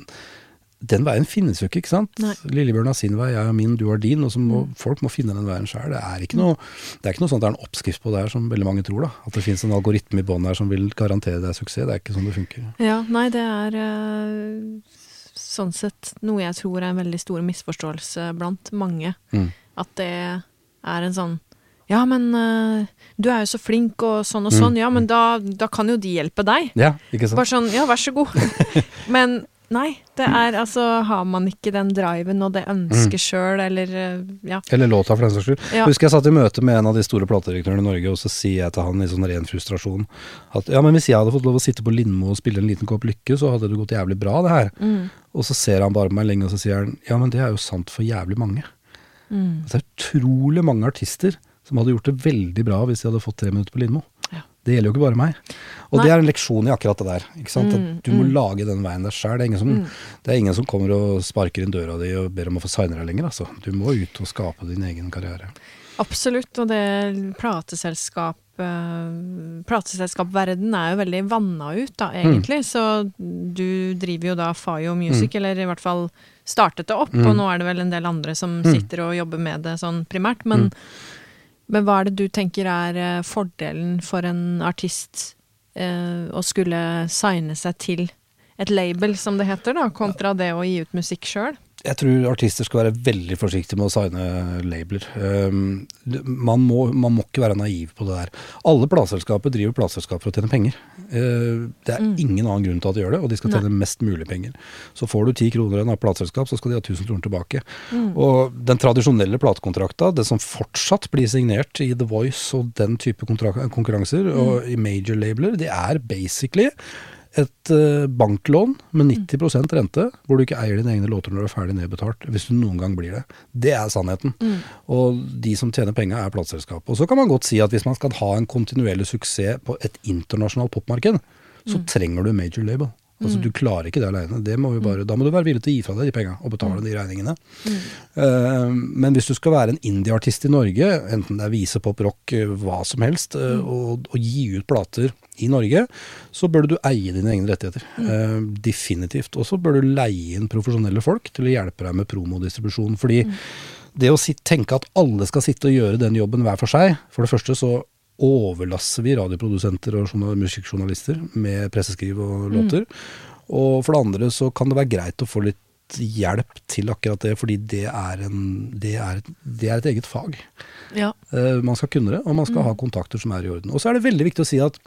den veien finnes jo ikke, ikke sant? Nei. Lillebjørn har sin vei, jeg har min, du har din. Og så må folk må finne den veien sjøl. Det er ikke noe det er ikke noe at det er en oppskrift på det her som veldig mange tror, da. At det finnes en algoritme i bånn her som vil garantere deg suksess. Det er ikke sånn det funker. Ja, nei, det er eh, sånn sett noe jeg tror er en veldig stor misforståelse blant mange. Mm. At det er en sånn Ja, men eh, du er jo så flink og sånn og sånn. Ja, men da, da kan jo de hjelpe deg. Ja, ikke sant? Bare sånn, ja, vær så god. Men nei, det er altså Har man ikke den driven og det ønsket sjøl, eller eh, ja. Eller låta, for den saks skyld. Ja. Husker jeg satt i møte med en av de store platedirektørene i Norge, og så sier jeg til han i sånn ren frustrasjon at ja, men hvis jeg hadde fått lov å sitte på Lindmo og spille en liten kopp lykke, så hadde det gått jævlig bra, det her. Mm, Og så ser han bare på meg lenge, og så sier han ja, men det er jo sant for jævlig mange. mm. Det er utrolig mange artister som hadde gjort det veldig bra hvis de hadde fått tre minutter på Lindmo. Det gjelder jo ikke bare meg. Og Nei. det er en leksjon i akkurat det der. Ikke sant? Mm, At du må mm. lage den veien der sjøl. Det, ingen som- det er ingen som kommer og sparker inn døra di og ber om å få signe deg lenger. Altså. Du må ut og skape din egen karriere. Absolutt, og det plateselskap uh, Plateselskapverden er jo veldig vanna ut, da, egentlig. Så du driver jo da Fayo Music, eller i hvert fall startet det opp, Mm. og nå er det vel en del andre som Mm. sitter og jobber med det sånn primært. Men, men hva er det du tenker er eh, fordelen for en artist eh, å skulle signe seg til et label, som det heter, da, kontra det å gi ut musikk sjøl? Jeg tror artister skal være veldig forsiktige med å signe labeler. Um, man, må, man, må, ikke være naiv på det der. Alle plateselskaper driver plateselskap for å tjene penger. Uh, det er mm. ingen annen grunn til at de gjør det, og de skal tjene Nei. mest mulig penger. Så får du ti kroner av et plateselskap, så skal de ha 1000 kroner tilbake. Mm. Og den tradisjonelle platekontrakta, det som fortsatt blir signert i The Voice og den type konkurranser, mm. og i major labeler, det er basically et uh, banklån med 90 mm. rente, hvor du ikke eier dine egne låter når du er ferdig nedbetalt, hvis du noen gang blir det. Det er sannheten. Mm. Og de som tjener penger, er plateselskapet. Og så kan man godt si at hvis man skal ha en kontinuerlig suksess på et internasjonalt popmarked, så mm. trenger du major label. Altså, mm. Du klarer ikke det aleine. Må bare, da må du være villig til å gi fra deg de penga og betale mm. de regningene. Mm. Uh, men hvis du skal være en indie-artist i Norge, enten det er vise, pop, rock, eh, hva som helst, uh, og, og, gi ut plater i Norge, så bør du eie dine egne rettigheter. Uh, definitivt. Og så bør du leie inn profesjonelle folk til å hjelpe deg med promodistribusjon. Fordi det å tenke at alle skal sitte og gjøre den jobben hver for seg For det første så overlasser vi radioprodusenter og musikkjournalister med presseskriv og låter. Mm. Og for det andre så kan det være greit å få litt hjelp til akkurat det, fordi det er, en, det er, det er et eget fag. Ja. Uh, man skal kunne det, og man skal mm. ha kontakter som er i orden. Og så er det veldig viktig å si at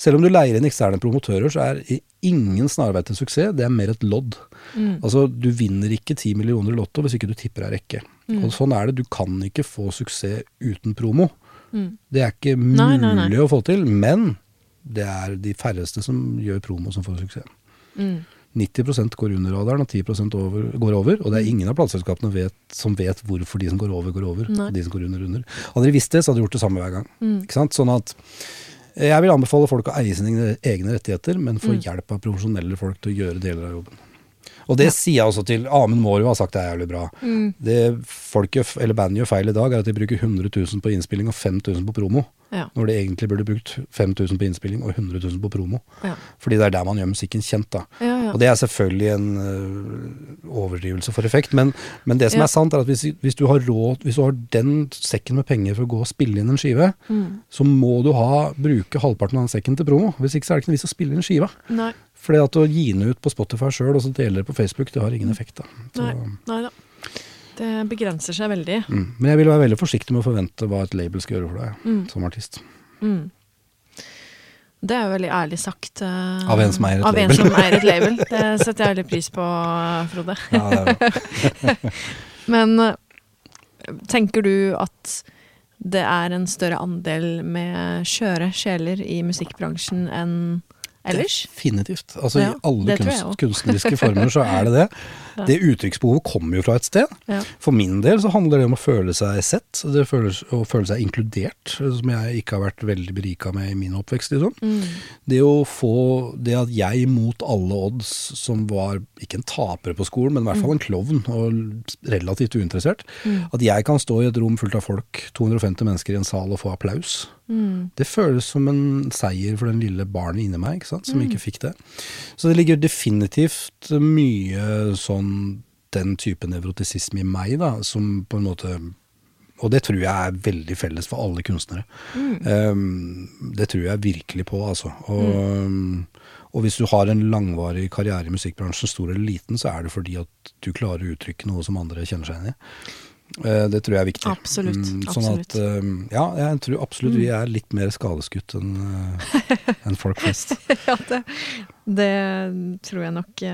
selv om du leier inn eksterne promotører, så er ingen snarvei til suksess, det er mer et lodd. Mm. Altså, du vinner ikke ti millioner i Lotto hvis ikke du tipper ei rekke. Mm. Og sånn er det, du kan ikke få suksess uten promo. Mm. Det er ikke mulig nei, nei, nei. å få til, men det er de færreste som gjør promo som får suksess. Mm. 90% går under radaren, og 10 over, går over. Og det er mm. ingen av plateselskapene vet, som vet hvorfor de som går over, går over. Og de som går under, under. Hadde de visst det, så hadde de gjort det samme hver gang. Mm. Ikke sant? Sånn at jeg vil anbefale folk å eie sine egne rettigheter, men få mm. hjelp av profesjonelle folk til å gjøre deler av jobben. Og det ja. sier jeg også til Amund Mårud har sagt det er jævlig bra. Mm. Det folket, eller bandet gjør feil i dag, er at de bruker 100 000 på innspilling og 5000 på promo. Ja. Når de egentlig burde brukt 5000 på innspilling og 100 000 på promo. Ja. Fordi det er der man gjør musikken kjent. da. Og det er selvfølgelig en uh, overdrivelse for effekt, men, men det som er sant, er at hvis, hvis, du har råd, hvis du har den sekken med penger for å gå og spille inn en skive, mm. så må du ha, bruke halvparten av den sekken til promo. Hvis ikke så er det ikke noe vits å spille inn skiva. Nei. Fordi at å gi den ut på Spotify sjøl og så dele det på Facebook, det har ingen effekt. Så, Nei, nei da. Det begrenser seg veldig. Mm. Men jeg vil være veldig forsiktig med å forvente hva et label skal gjøre for deg mm. som artist. Mm. Det er jo veldig ærlig sagt. Uh, av en som eier et av label. En som eier et label. Det setter jeg veldig pris på, Frode. Ja, det Men uh, tenker du at det er en større andel med skjøre sjeler i musikkbransjen enn ellers? Definitivt. Altså ja, I alle kunst, kunstneriske former så er det det. ja. Det uttrykksbehovet kommer jo fra et sted. Ja. For min del så handler det om å føle seg sett, det føles, å føle seg inkludert, som jeg ikke har vært veldig berika med i min oppvekst. Liksom. Mm. Det å få det at jeg mot alle odds, som var ikke en taper på skolen, men i hvert fall en klovn, og relativt uinteressert, mm. at jeg kan stå i et rom fullt av folk, 250 mennesker i en sal, og få applaus. Mm. Det føles som en seier for den lille barnet inni meg, ikke sant, som mm. ikke fikk det. Så det ligger definitivt mye sånn den type nevrotisisme i meg, da, som på en måte og det tror jeg er veldig felles for alle kunstnere. Mm. Um, det tror jeg virkelig på, altså. Og, mm. og, hvis du har en langvarig karriere i musikkbransjen, stor eller liten, så er det fordi at du klarer å uttrykke noe som andre kjenner seg igjen i. Eh, det tror jeg er viktig. Absolutt. Mm, sånn absolutt. at eh, Ja, jeg tror absolutt vi er litt mer skadeskutt enn eh, en folk flest. ja, det, det, tror jeg nok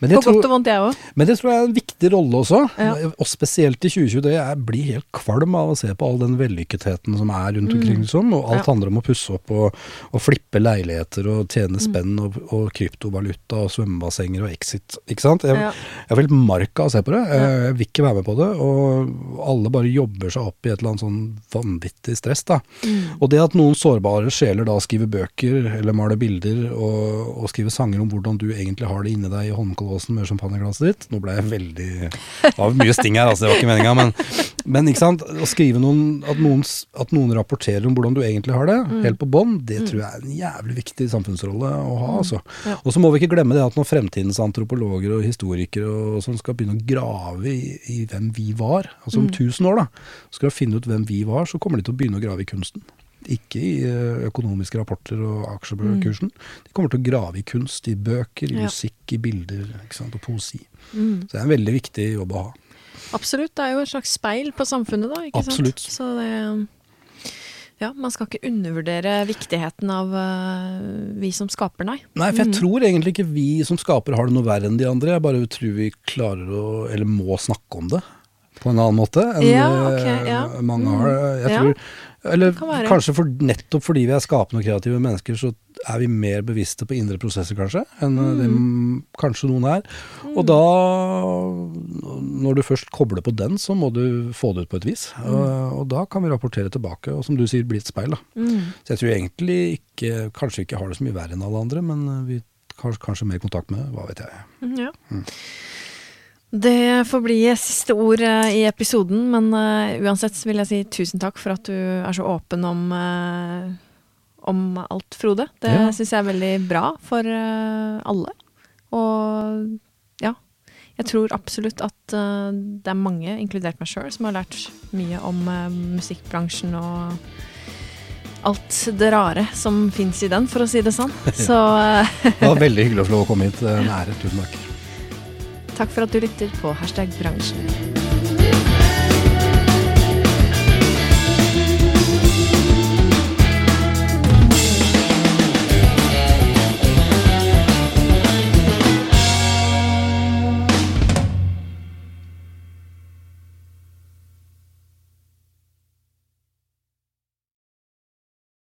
men På godt og vondt, jeg òg. Men det tror jeg er en viktig rolle også. Ja. Og spesielt i 2020. Jeg blir helt kvalm av å se på all den vellykketheten som er rundt omkring. Mm. Liksom, og alt ja. handler om å pusse opp og, og flippe leiligheter og tjene mm. spenn og, og, kryptovaluta og svømmebassenger og Exit. Ikke sant? Jeg, ja. jeg får helt mark av å se på det. Jeg, jeg vil ikke være med på det. Og alle bare jobber seg opp i et eller annet sånn vanvittig stress. da. Mm. Og det at noen sårbare sjeler da skriver bøker eller maler bilder og, og skriver sanger om hvordan du egentlig har det inni deg i håndkleet Halvorsen med champagneglasset ditt. Nå ble jeg veldig Det var mye sting her, altså, det var ikke meninga. Men, men ikke sant? å skrive noen at, noen at, noen rapporterer om hvordan du egentlig har det, mm. helt på bånn, det mm. tror jeg er en jævlig viktig samfunnsrolle å ha. Mm. altså. Ja. Og så må vi ikke glemme det at når fremtidens antropologer og historikere og sånn skal begynne å grave i, i hvem vi var, altså om mm. tusen år, da, skal finne ut hvem vi var, så kommer de til å begynne å grave i kunsten. Ikke i eh, økonomiske rapporter og aksjekursen. De kommer til å grave i kunst, i bøker, i Mm. Ja. musikk, i bilder sant, og poesi. Mm. Så det er en veldig viktig jobb å ha. Absolutt. Det er jo et slags speil på samfunnet, da. ikke Absolutt. sant? Så det Ja, man skal ikke undervurdere viktigheten av uh, vi som skaper, nei. Nei, for jeg mm. tror egentlig ikke vi som skaper har det noe verre enn de andre. Jeg bare tror vi klarer å, eller må snakke om det på en annen måte enn Ja, okay, ja. mange Mhm. har. Jeg Ja, tror, eller kanskje for, nettopp fordi vi er skapende og kreative mennesker, så er vi mer bevisste på indre prosesser kanskje, enn mm. det kanskje noen er. Og da, når du først kobler på den, så må du få det ut på et vis. Og, og da kan vi rapportere tilbake, og som du sier, bli et speil. da. Mm. Så jeg tror egentlig ikke Kanskje ikke har det så mye verre enn alle andre, men eh, vi har kanskje mer kontakt med hva vet jeg. Mm, Ja. Det får bli siste ord eh, i episoden, men eh, uansett vil jeg si tusen takk for at du er så åpen om, eh, om alt, Frode. Det Ja. syns jeg er veldig bra for alle. Og ja, jeg tror absolutt at det er mange, inkludert meg sjøl, som har lært mye om musikkbransjen og alt det rare som fins i den, for å si det sånn. Så Det var veldig hyggelig å få komme hit. En ære. Tusen takk. Takk for at du lytter på hashtag bransjen.